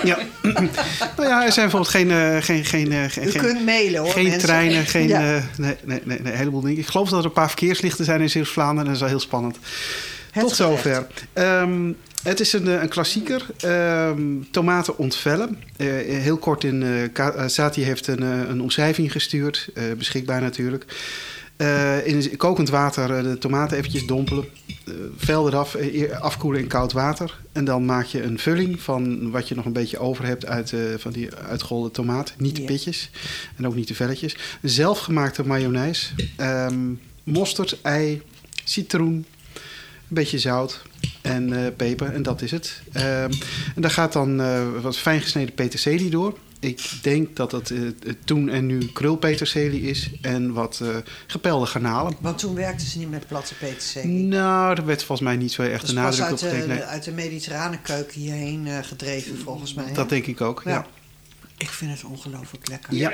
Ja. nou ja, er zijn bijvoorbeeld geen... Uh, geen, geen, uh, geen U kunt mailen hoor, Geen treinen, geen... Ja. Uh, nee, nee, nee, nee, een heleboel dingen. Ik geloof dat er een paar verkeerslichten zijn in Zeeuws-Vlaanderen. Dat is wel heel spannend. Het Tot zover. Um, het is een, een klassieker. Um, tomaten ontvellen. heel kort in... Sati heeft een, een omschrijving gestuurd. beschikbaar natuurlijk. Uh, in kokend water uh, de tomaten eventjes dompelen. Uh, vel eraf, afkoelen in koud water. En dan maak je een vulling van wat je nog een beetje over hebt uit van die uitgeholde tomaat. Niet de pitjes en ook niet de velletjes. Zelfgemaakte mayonaise. Um, mosterd, ei, citroen, een beetje zout en peper. En dat is het. Um, en daar gaat dan wat fijn gesneden peterselie door ik denk dat het uh, toen en nu krulpeterselie is en wat uh, gepelde garnalen. Want toen werkten ze niet met platte peterselie? Nou, er werd volgens mij niet zo echt de nadruk op gelegd. Nee. uit de mediterrane keuken hierheen uh, gedreven volgens mij. Dat denk ik ook, ja. Ik vind het ongelooflijk lekker. Ja.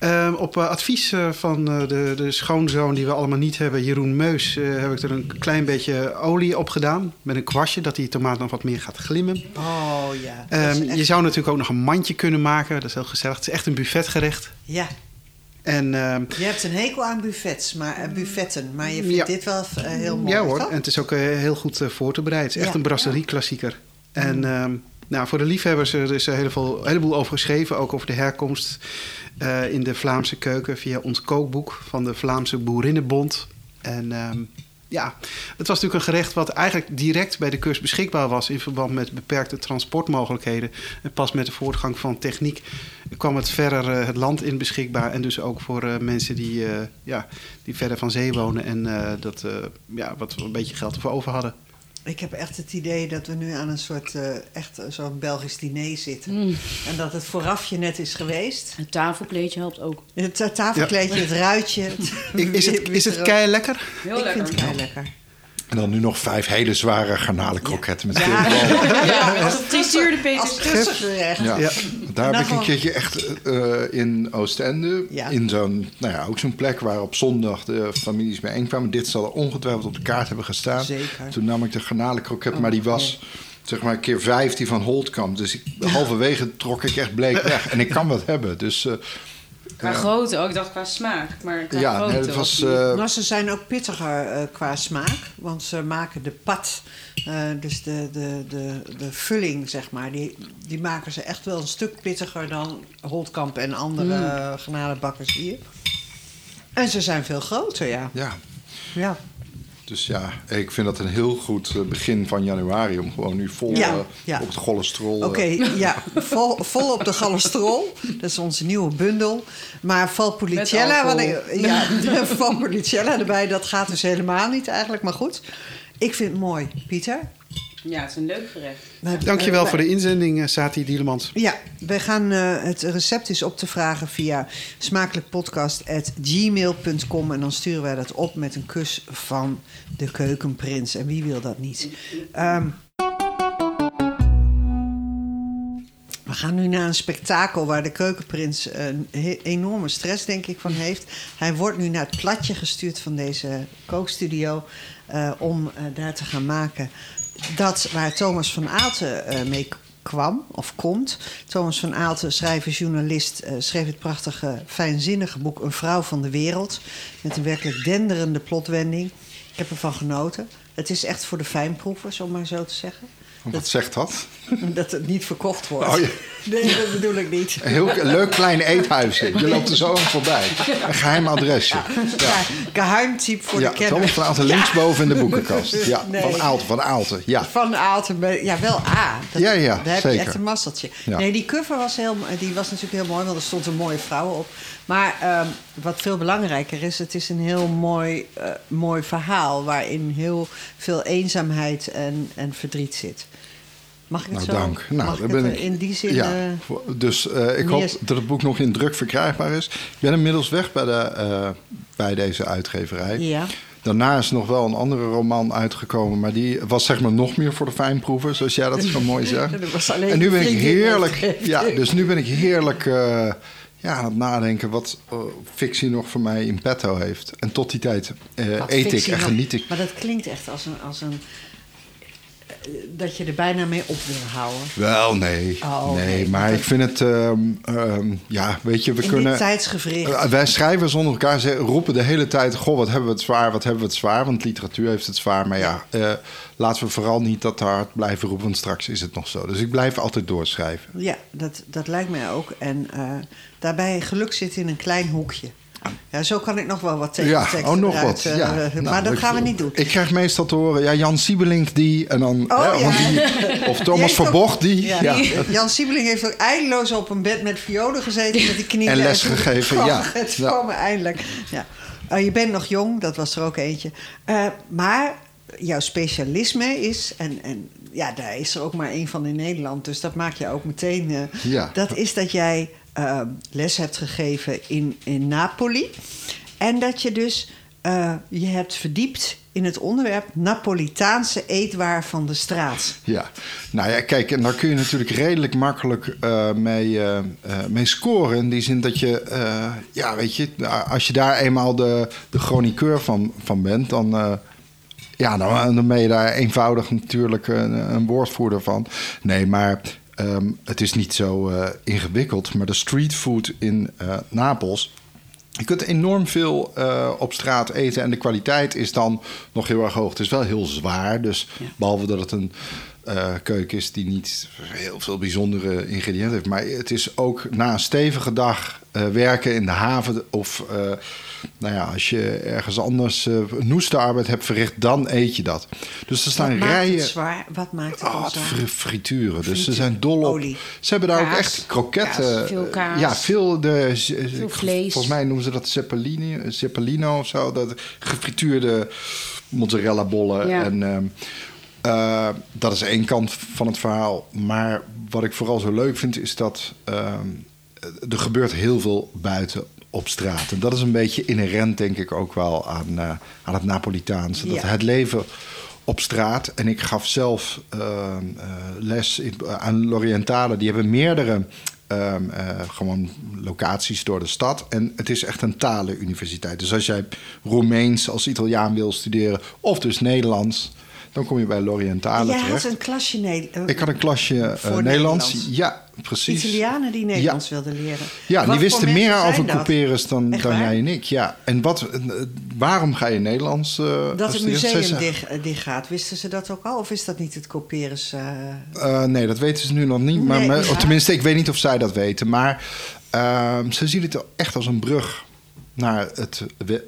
Uh, op uh, advies uh, van de, de schoonzoon die we allemaal niet hebben, Jeroen Meus, heb ik er een klein beetje olie op gedaan. Met een kwastje, dat die tomaat nog wat meer gaat glimmen. Oh ja. Um, echt... Je zou natuurlijk ook nog een mandje kunnen maken. Dat is heel gezellig. Het is echt een buffetgerecht. Ja. En, ehm, je hebt een hekel aan buffets, maar, buffetten, maar je vindt ja. dit wel heel mooi. Ja hoor, en het is ook heel goed voor te bereiden. Het is echt ja. een brasserie-klassieker. En um, nou, voor de liefhebbers er is er een heleboel over geschreven, ook over de herkomst uh, in de Vlaamse keuken via ons kookboek van de Vlaamse Boerinnenbond. En um, ja, het was natuurlijk een gerecht wat eigenlijk direct bij de kust beschikbaar was in verband met beperkte transportmogelijkheden. En pas met de voortgang van techniek kwam het verder uh, het land in beschikbaar. En dus ook voor uh, mensen die, ja, die verder van zee wonen en dat ja, wat een beetje geld ervoor over hadden. Ik heb echt het idee dat we nu aan een soort uh, echt zo'n Belgisch diner zitten. Mm. En dat het voorafje net is geweest. Het tafelkleedje helpt ook. Het tafelkleedje, ja. het ruitje. Het is het, is het kei lekker? Heel ik lekker. vind het kei lekker. En dan nu nog vijf hele zware garnalenkroketten met ja. veel bal. Ja, als het frituurde peterselie. Ja. ja. Daar heb ik een keertje echt uh, in Oostende... Ja. in zo'n, nou ja, ook zo'n plek waar op zondag de families bijeenkwamen. Dit zal er ongetwijfeld op de kaart hebben gestaan. Zeker. Toen nam ik de garnalenkroket, oh, maar die was... zeg maar keer vijf die van Holtkamp. Dus ik, halverwege trok ik echt bleek weg. En ik kan wat hebben, dus... Uh, Qua grootte ook, ik dacht qua smaak. Maar qua ja, grootte nee, was, uh... nou, ze zijn ook pittiger uh, qua smaak. Want ze maken de pat, uh, dus de, de, de, de vulling, zeg maar... Die, die maken ze echt wel een stuk pittiger dan Holtkamp en andere mm. genadebakkers hier. En ze zijn veel groter, ja. Ja. Ja. Dus ja, ik vind dat een heel goed begin van januari om gewoon nu vol op het cholesterol. Oké, ja, vol, vol op de cholesterol. Dat is onze nieuwe bundel. Maar Valpolicella, wat ik, ja, Valpolicella erbij, dat gaat dus helemaal niet eigenlijk. Maar goed, ik vind het mooi. Pieter? Ja, het is een leuk gerecht. Dankjewel voor de inzending, uh, Sati Dielemans. Ja, wij gaan, uh, het recept is op te vragen via smakelijkpodcast.gmail.com. En dan sturen wij dat op met een kus van de keukenprins. En wie wil dat niet? Um, we gaan nu naar een spektakel waar de keukenprins een enorme stress, denk ik, van heeft. Hij wordt nu naar het platje gestuurd van deze kookstudio uh, om uh, daar te gaan maken dat waar Thomas van Aalten uh, mee kwam of komt. Thomas van Aalten, schrijver, journalist, uh, schreef het prachtige, fijnzinnige boek Een vrouw van de wereld. Met een werkelijk denderende plotwending. Ik heb ervan genoten. Het is echt voor de fijnproevers, om maar zo te zeggen. Wat zegt dat? Dat het niet verkocht wordt. Oh, ja. Nee, dat bedoel ik niet. Een heel leuk klein eethuisje. Je loopt er zo aan voorbij. Een geheim adresje. Ja. Geheimtype voor de kenner. Thomas van Aalten linksboven in de boekenkast. Ja, nee. Van Aalten, van Aalten. Ja. Van Aalten, ja wel A. Dat, ja, ja, Daar heb je echt een masseltje. Nee, die cover was, heel, die was natuurlijk heel mooi, want er stond een mooie vrouw op. Maar um, wat veel belangrijker is, het is een heel mooi, uh, mooi verhaal... waarin heel veel eenzaamheid en, en verdriet zit. Mag ik het nou, zo? Dank. Nou, Mag ben ik in die zin... Ja, uh, dus uh, ik hoop dat het boek nog in druk verkrijgbaar is. Ik ben inmiddels weg bij, de, uh, bij deze uitgeverij. Ja. Daarna is nog wel een andere roman uitgekomen, maar die was zeg maar nog meer voor de fijnproeven, zoals jij dat zo mooi zegt. en nu ben ik heerlijk, ja, dus nu ben ik heerlijk ja, aan het nadenken wat uh, fictie nog voor mij in petto heeft. En tot die tijd uh, eet ik en geniet ik. Maar dat klinkt echt als een, als een dat je er bijna mee op wil houden? Wel, nee. Oh, nee, maar ik vind het... Um, um, ja, weet je, we In kunnen... tijdsgevricht. Uh, wij schrijven zonder elkaar zeggen, roepen de hele tijd... goh, wat hebben we het zwaar, wat hebben we het zwaar. Want literatuur heeft het zwaar. Maar ja, uh, laten we vooral niet dat hard blijven roepen... want straks is het nog zo. Dus ik blijf altijd doorschrijven. Ja, dat, dat lijkt mij ook. En uh, daarbij geluk zit in een klein hoekje. Ja, zo kan ik nog wel wat tegen ja, oh, nog wat. Uh, ja. maar nou, dat gaan we niet doen. Ik krijg meestal te horen, ja, Jan Siebelink die... En dan, oh, ja. die of Thomas Verbocht die, ja. die. Jan Siebelink heeft ook eindeloos op een bed met violen gezeten... met die knieën. En les gegeven, ja. Het kwam eindelijk. Ja. Uh, je bent nog jong, dat was er ook eentje. Uh, maar jouw specialisme is... En, en ja, daar is er ook maar één van in Nederland... dus dat maak je ook meteen... ja. Dat is dat jij uh, les hebt gegeven in, in Napoli. En dat je dus uh, je hebt verdiept in het onderwerp Napolitaanse eetwaar van de straat. Ja, nou ja, kijk, en daar kun je natuurlijk redelijk makkelijk uh, mee, mee scoren. In die zin dat je, ja, weet je, als je daar eenmaal de, de chroniqueur van, van bent, dan. ja, dan, dan ben je daar eenvoudig natuurlijk een woordvoerder van. Nee, maar Um, het is niet zo uh, ingewikkeld, maar de streetfood in uh, Napels. Je kunt enorm veel uh, op straat eten en de kwaliteit is dan nog heel erg hoog. Het is wel heel zwaar, dus ja. behalve dat het een keuken is die niet heel veel bijzondere ingrediënten heeft. Maar het is ook na een stevige dag werken in de haven of nou ja, als je ergens anders uh, noeste arbeid hebt verricht, dan eet je dat. Dus er staan Wat rijen. Maakt het zwaar? Wat maakt het oh, zwaar? Frituren. frituren. Dus ze zijn dol op. Olie. Ze hebben daar kaas. ook echt kroketten. Kaas. Veel kaas. Ja, veel, de, veel vlees. Volgens mij noemen ze dat zeppelini, zeppelino of zo. Dat gefrituurde mozzarella bollen. Ja. En um, uh, dat is één kant van het verhaal. Maar wat ik vooral zo leuk vind, is dat um, er gebeurt heel veel buiten op straat. En dat is een beetje inherent, denk ik, ook wel aan, uh, aan het Napolitaanse. Dat Ja. het leven op straat. En ik gaf zelf uh, uh, les in, aan L'Orientale. Die hebben meerdere um, uh, gewoon locaties door de stad. En het is echt een talenuniversiteit. Dus als jij Roemeens als Italiaan wil studeren, of dus Nederlands, dan kom je bij L'Orientale Jij terecht. had een klasje Nederlands. Ik had een klasje uh, Nederlands. Nederlands. Ja, precies. Italianen die Nederlands wilden leren. Ja, Wat die wisten meer over couperus dan, dan jij en ik. Ja. En wat, eh, waarom ga je Nederlands uh, Dat het museum dicht, dicht gaat. Wisten ze dat ook al? Of is dat niet het Couperus? Eh, nee, dat weten ze nu nog niet. Maar, Nee, maar- ja. tenminste, ik weet niet of zij dat weten. Maar ehm, ze zien het echt als een brug naar het,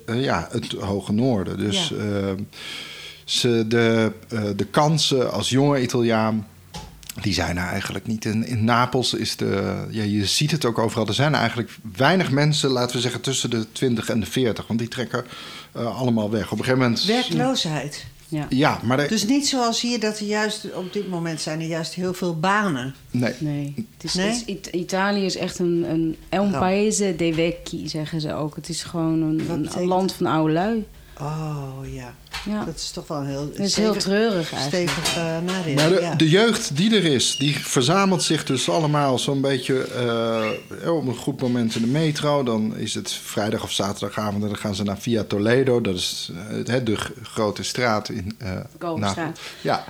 ja, het hoge noorden. Dus ehm, ze, de, de kansen als jonge Italiaan die zijn er eigenlijk niet. In, in Napels is de. Ja, je ziet het ook overal. Er zijn eigenlijk weinig mensen, laten we zeggen, tussen de 20 en de 40. Want die trekken uh, allemaal weg. Op een gegeven moment. Werkloosheid. Ja, ja maar. Dus niet zoals hier dat er juist op dit moment zijn er juist heel veel banen. Nee. Nee. Het is, nee? Het is, Italië is echt een. een un paese dei vecchi, zeggen ze ook. Het is gewoon een, een land van oude lui. Oh ja. Ja. Dat is toch wel een heel, dat is heel treurig eigenlijk. stevig uh, nadeel. Maar de, de, jeugd die er is, die verzamelt zich dus allemaal zo'n beetje uh, op een goed moment in de metro. Dan is het vrijdag of zaterdagavond en dan gaan ze naar Via Toledo. Dat is uh, de grote straat in uh, Ja.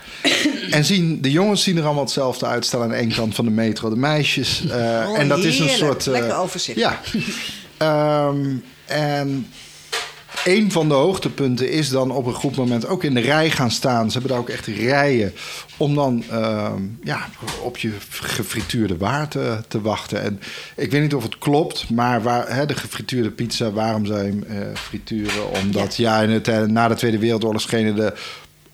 en zien, de jongens zien er allemaal hetzelfde uitstaan aan één kant van de metro. De meisjes. Oh, en dat heerlijk. is een soort. Lekker overzicht. Ja. um, en een van de hoogtepunten is dan op een goed moment ook in de rij gaan staan. Ze hebben daar ook echt rijen om dan uh, ja, op je gefrituurde waar te, te, wachten. En ik weet niet of het klopt, maar waar, hè, de gefrituurde pizza, waarom zou je hem uh, frituren? Omdat ja, in het, na de Tweede Wereldoorlog schenen de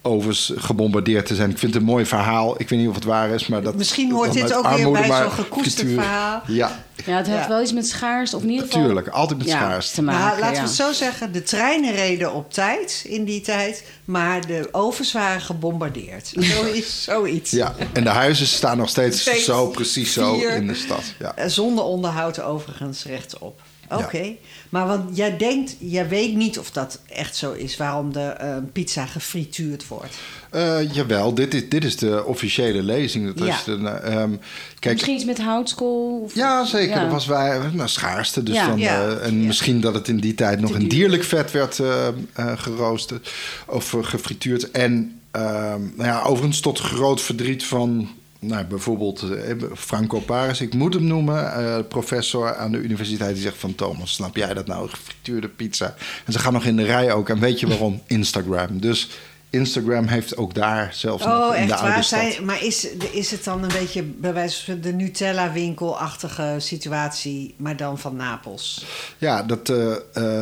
ovens gebombardeerd te zijn. Ik vind het een mooi verhaal. Ik weet niet of het waar is, maar dat... Misschien hoort dit ook weer bij zo'n gekoesterd verhaal. Ja. Ja, het heeft ja. wel iets met schaars, of in ieder geval... Tuurlijk, altijd met ja, schaars. te maken. Nou, laten ja. we het zo zeggen, de treinen reden op tijd in die tijd... maar de ovens waren gebombardeerd. Zoiets. zoiets. Ja, en de huizen staan nog steeds, Steeds zo precies zo in de stad. Ja. Eh, Zonder onderhoud overigens rechtop. Oké, maar want jij denkt, jij weet niet of dat echt zo is, waarom de uh, pizza gefrituurd wordt. Uh, jawel, dit is, dit is de officiële lezing. Dat Ja. is de, uh, um, kijk, Misschien iets met houtskool? Of, ja, zeker. Ja. Dat was wij, nou, schaarste. Dus Ja. dan, uh, en misschien dat het in die tijd nog duur. dierlijk vet werd uh, uh, geroosterd of gefrituurd. En um, nou ja, overigens tot groot verdriet van nou, bijvoorbeeld eh, Franco Paris, ik moet hem noemen, eh, professor aan de universiteit, die zegt van Thomas, snap jij dat nou, gefrituurde pizza? En ze gaan nog in de rij ook. En weet je waarom? Instagram. Dus Instagram heeft ook daar zelfs nog Oh, in de echt oude waar? stad. Zij, maar is, is het dan een beetje bij wijze van de Nutella-winkelachtige situatie, maar dan van Napels? Ja, dat, eh,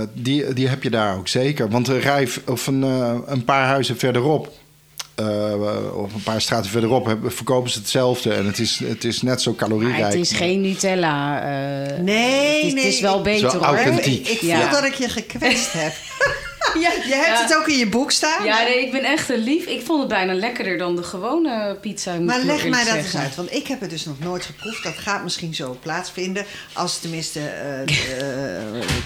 eh, die, die heb je daar ook zeker. Want een, rij, of een, eh, een paar huizen verderop, eh, of een paar straten verderop, hebben, verkopen ze hetzelfde. En het is, het is net zo Maar calorierijk. het is geen Nutella. eh, Nee, het is, nee. Het is wel beter Zo hoor. authentiek. Ik, ik voel Ja. dat ik je gekwetst heb. Ja, Je hebt ja. het ook in je boek staan. Ja, nee, ik ben echt een lief. Ik vond het bijna lekkerder dan de gewone pizza. moet Maar leg mij dat eens uit, want ik heb het dus nog nooit geproefd. Dat gaat misschien zo plaatsvinden als tenminste eh, de,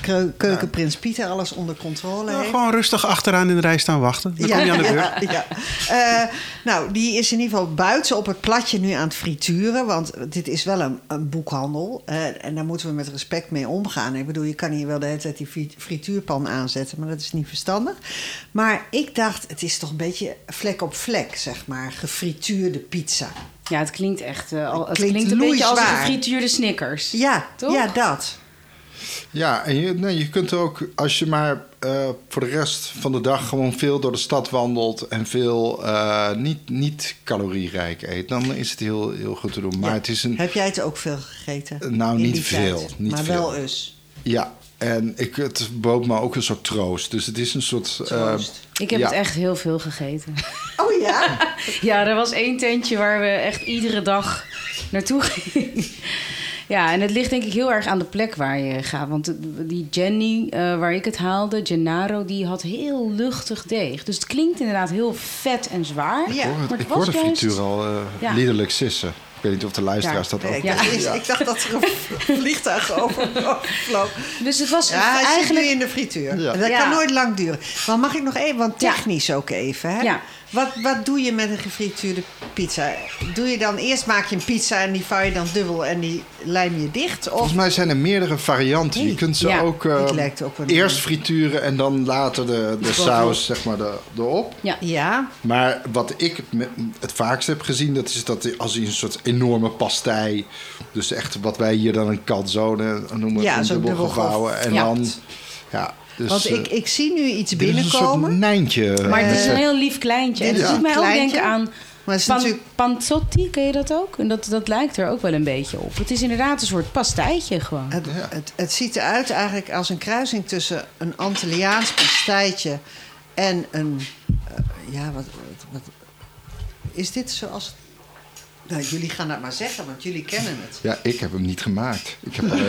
eh, keukenprins Pieter alles onder controle Nou, heeft. gewoon rustig achteraan in de rij staan wachten. Dan kom je aan de beurt. ja, ja. Eh, nou, die is in ieder geval buiten op het platje nu aan het frituren. Want dit is wel een, een boekhandel. en daar moeten we met respect mee omgaan. Ik bedoel, je kan hier wel de hele tijd die fri- frituurpan aanzetten. Maar dat is niet verstandig. Maar ik dacht, het is toch een beetje vlek op vlek, zeg maar. Gefrituurde pizza. Ja, het klinkt echt... eh, al, het Klinkt klinkt, een beetje als een gefrituurde Snickers. Ja, Toch? ja dat. Ja, en je, nee, je kunt er ook, als je maar eh, voor de rest van de dag gewoon veel door de stad wandelt en veel eh, niet, niet calorierijk eet, dan is het heel, heel goed te doen. Maar Ja. het is een. Heb jij het ook veel gegeten? Nou, niet veel, tijd? niet maar veel. wel us. Ja, en ik, het bood me ook een soort troost. Dus het is een soort. eh, Troost. Ik heb Ja. het echt heel veel gegeten. Oh ja? Ja, er was één tentje waar we echt iedere dag naartoe gingen. Ja, en het ligt denk ik heel erg aan de plek waar je gaat. Want de- die Jenny, eh, waar ik het haalde, Gennaro, die had heel luchtig deeg. Dus het klinkt inderdaad heel vet en zwaar. Ja. ik hoor, maar het, ik hoor was de juist- frituur al eh Ja. liederlijk sissen. Ik weet niet of de luisteraars dat Nee, ook. ik, Ja. ik dacht dat er een vliegtuig over, overvloog. Dus het was Ja, hij zit eigenlijk... nu in de frituur. Ja. Dat Ja. kan nooit lang duren. Maar mag ik nog even, want Ja. technisch ook even. Hè? Ja. Wat, wat doe je met een gefrituurde pizza? Doe je dan eerst maak je een pizza en die vouw je dan dubbel en die lijm je dicht? Of Volgens mij zijn er meerdere varianten. Je kunt ze Ja, ook eh, dit lijkt op een- eerst frituren en dan later de, de saus zeg maar, de, erop. Ja. ja, Maar wat ik het vaakst heb gezien, dat is dat als je een soort enorme pastei, dus echt wat wij hier dan een calzone noemen, Ja, een dubbel dubbel gevouwen. En Ja. dan, ja, dus, want eh, ik, ik zie nu iets dit is een soort binnenkomen. nijntje. Maar het is Eh, een heel lief kleintje. En het doet mij ook denken aan Maar het is natuurlijk... Panzotti, ken je dat ook? En dat, dat lijkt er ook wel een beetje op. Het is inderdaad een soort pastijtje gewoon. Het, het, het ziet eruit eigenlijk als een kruising tussen een Antilliaans pastijtje en een... Uh, ja, wat, wat, is dit zoals nou, jullie gaan dat maar zeggen, want jullie kennen het. Ja, ik heb hem niet gemaakt. Ik heb alleen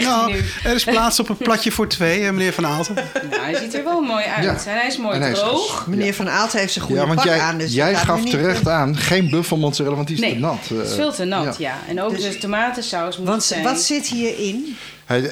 nou, Er is plaats op een platje voor twee, meneer Van Aalten. Nou, hij ziet er wel mooi uit. Ja. En hij is mooi hij droog. Is, meneer Van Aalten heeft zijn goede ja, want jij, aan. Dus jij gaf terecht aan, geen buffelmozzarella, want die is nee, te nat. het is veel te nat, ja. En ook dus, de tomatensaus moet want, zijn. Wat zit hierin?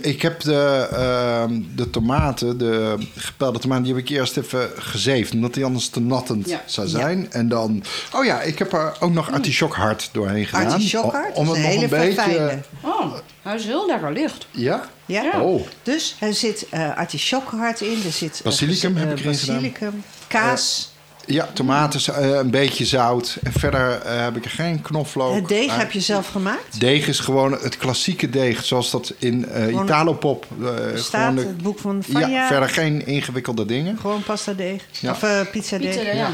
Ik heb de, uh, de tomaten, de gepelde tomaten, die heb ik eerst even gezeefd. Omdat die anders te nattend zou zijn. Ja. En dan, oh ja, ik heb er ook nog artichokhart doorheen gedaan. Artichokhart? Om het nog een beetje... Oh, hij is heel lekker licht. Ja? Ja. Oh. Dus er zit uh, artichokhart in. Er zit basilicum heb ik erin basilicum, kaas... Ja, tomaten, uh, een beetje zout. En verder uh, heb ik er geen knoflook. Het deeg heb je zelf gemaakt? Deeg is gewoon het klassieke deeg, zoals dat in uh, Italopop. staat gewoon de, het boek van Fania. Ja, verder geen ingewikkelde dingen. Gewoon pasta deeg. Ja. Of pizza deeg. Pizza, ja.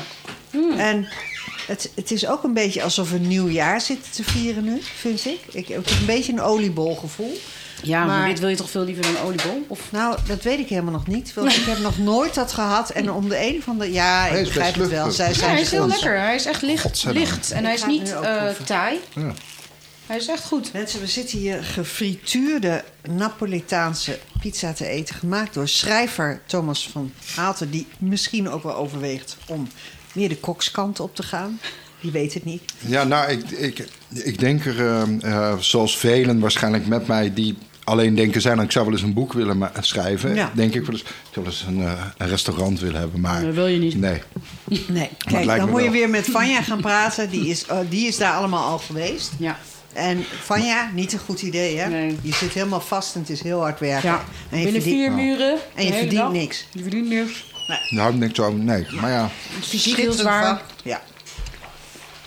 Mm. En het, het is ook een beetje alsof een nieuw jaar zit te vieren nu, vind ik. Ik heb een beetje een oliebolgevoel. Ja, maar, dit wil je toch veel liever dan een oliebol? Of? Nou, dat weet ik helemaal nog niet. Want ik heb nog nooit dat gehad. En om de een of andere... Ja, ik begrijp het wel. Zij zijn hij is heel lekker. Hij is echt licht. licht. En hij is niet uh, taai. Ja. Hij is echt goed. Mensen, we zitten hier gefrituurde Napolitaanse pizza te eten. Gemaakt door schrijver Thomas van Haalte. Die misschien ook wel overweegt om meer de kokskant op te gaan. Die weet het niet. Ja, nou, ik, ik, ik denk er, uh, uh, zoals velen waarschijnlijk met mij... die alleen denken zijn, ik zou wel eens een boek willen schrijven. Ja. Denk ik wel eens, ik zou wel eens een, uh, een, restaurant willen hebben. Maar dat wil je niet. Nee. Nee, kijk, dan moet je weer met Vanja gaan praten. Die is, uh, die is daar allemaal al geweest. Ja. En Vanja, niet een goed idee, hè? Nee. Je zit helemaal vast en het is heel hard werken. Ja. En je Binnen vier muren. En je verdient niks. Je verdient niks. Nee. Nou, niks zo, nee. Maar ja. Fysiek heel zwaar. Ja.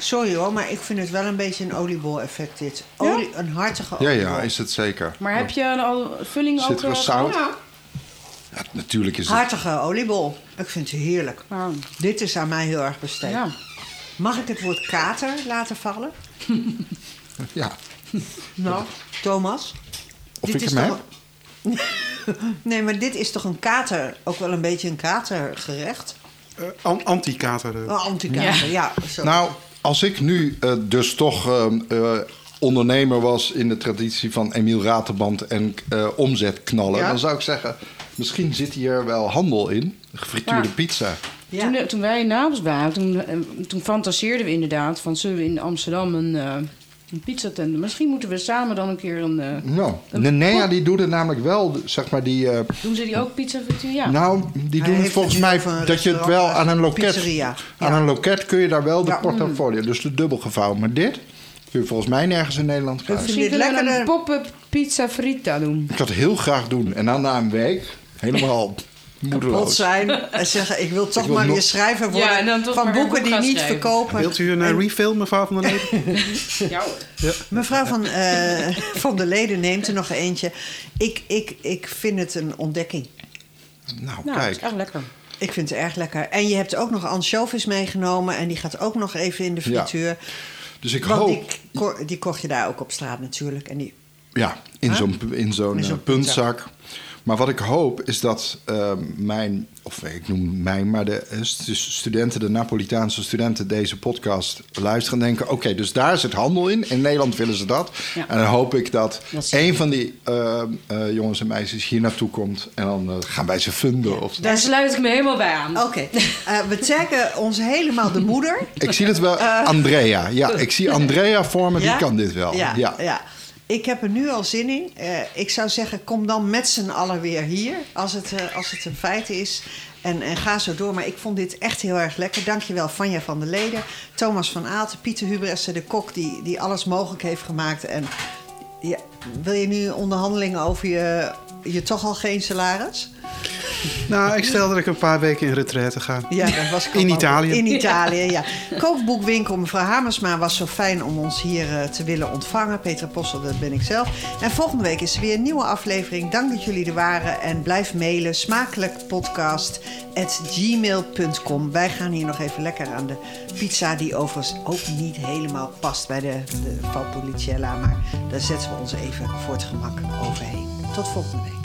Sorry hoor, maar ik vind het wel een beetje een oliebol-effect dit. Olie, Een hartige oliebol. Ja, ja, is het zeker. Maar heb je een vulling ook... Zit er zout? Ja. ja. natuurlijk is het... Hartige oliebol. Ik vind het heerlijk. Dit is aan mij heel erg besteed. Ja. Mag ik het woord kater laten vallen? ja. Nou, Thomas. Of dit ik is hem toch... nee, maar dit is toch een kater, ook wel een beetje een katergerecht? Uh, Anti-kater. Uh. Anti-kater, ja. ja nou, als ik nu uh, dus toch uh, ondernemer was in de traditie van Emiel Raterband en omzet knallen, dan zou ik zeggen: misschien zit hier wel handel in, gefrituurde pizza. Ja. Toen, toen, wij in Napels waren, toen, toen fantaseerden we inderdaad van zullen we in Amsterdam een een pizzatender. Misschien moeten we samen dan een keer een... Uh, nou, Nenea die doet het namelijk wel, zeg maar die... Uh, doen ze die ook pizza frituur? Ja. Nou, die doen het volgens mij dat je het wel aan een loket... Pizzeria. Aan een loket kun je daar wel de ja. portfolio, dus de dubbel gevouwen. Maar dit kun je volgens mij nergens in Nederland krijgen. Misschien kunnen we een pop-up pizza frita doen. Ik zou het heel graag doen. En dan na een week helemaal kapot zijn en zeggen: Ik wil toch maar weer schrijver worden van boeken die niet verkopen. Wilt u een en... refill, mevrouw van der Leden? ja, ja, Mevrouw van, uh, van der Leden neemt er nog eentje. Ik, ik, ik vind het een ontdekking. Nou, nou kijk. Het is echt lekker. Ik vind het erg lekker. En je hebt ook nog anchovies meegenomen en die gaat ook nog even in de frituur. Ja. Dus ik hoop... Die, die kocht je daar ook op straat natuurlijk. En die... Ja, in zo'n in zo'n uh, puntzak. Maar wat ik hoop is dat uh, mijn, of ik noem mijn, maar de eh, studenten, de Napolitaanse studenten, deze podcast luisteren en denken: oké, dus daar zit handel in. In Nederland willen ze dat. En dan hoop ik dat, een van die uh, jongens en meisjes hier naartoe komt en dan gaan wij ze vinden. Of daar sluit ik me helemaal bij aan. Oké, we trekken ons helemaal de moeder. ik zie het wel, Andrea. Ja, ik zie Andrea voor me, die kan dit wel. ja. ja. Ik heb er nu al zin in. Uh, ik zou zeggen, kom dan met z'n allen weer hier. Als het, uh, als het een feit is. En, en, ga zo door. Maar ik vond dit echt heel erg lekker. Dankjewel Vanja van der Leden. Thomas van Aalten. Pieter Hubresse, de kok die, die alles mogelijk heeft gemaakt. En ja, wil je nu onderhandelingen over je, je toch al geen salaris? Nou, ik stel dat ik een paar weken in retraite ga. Ja, dat was ik In Italië. In Italië, ja. Kookboekwinkel mevrouw Hamersma was zo fijn om ons hier uh, te willen ontvangen. Petra Possel, dat ben ik zelf. En volgende week is er weer een nieuwe aflevering. Dank dat jullie er waren. En blijf mailen. Smakelijk podcast gmail.com. Wij gaan hier nog even lekker aan de pizza... die overigens ook niet helemaal past bij de, de Valpolicella. Maar daar zetten we ons even voor het gemak overheen. Tot volgende week.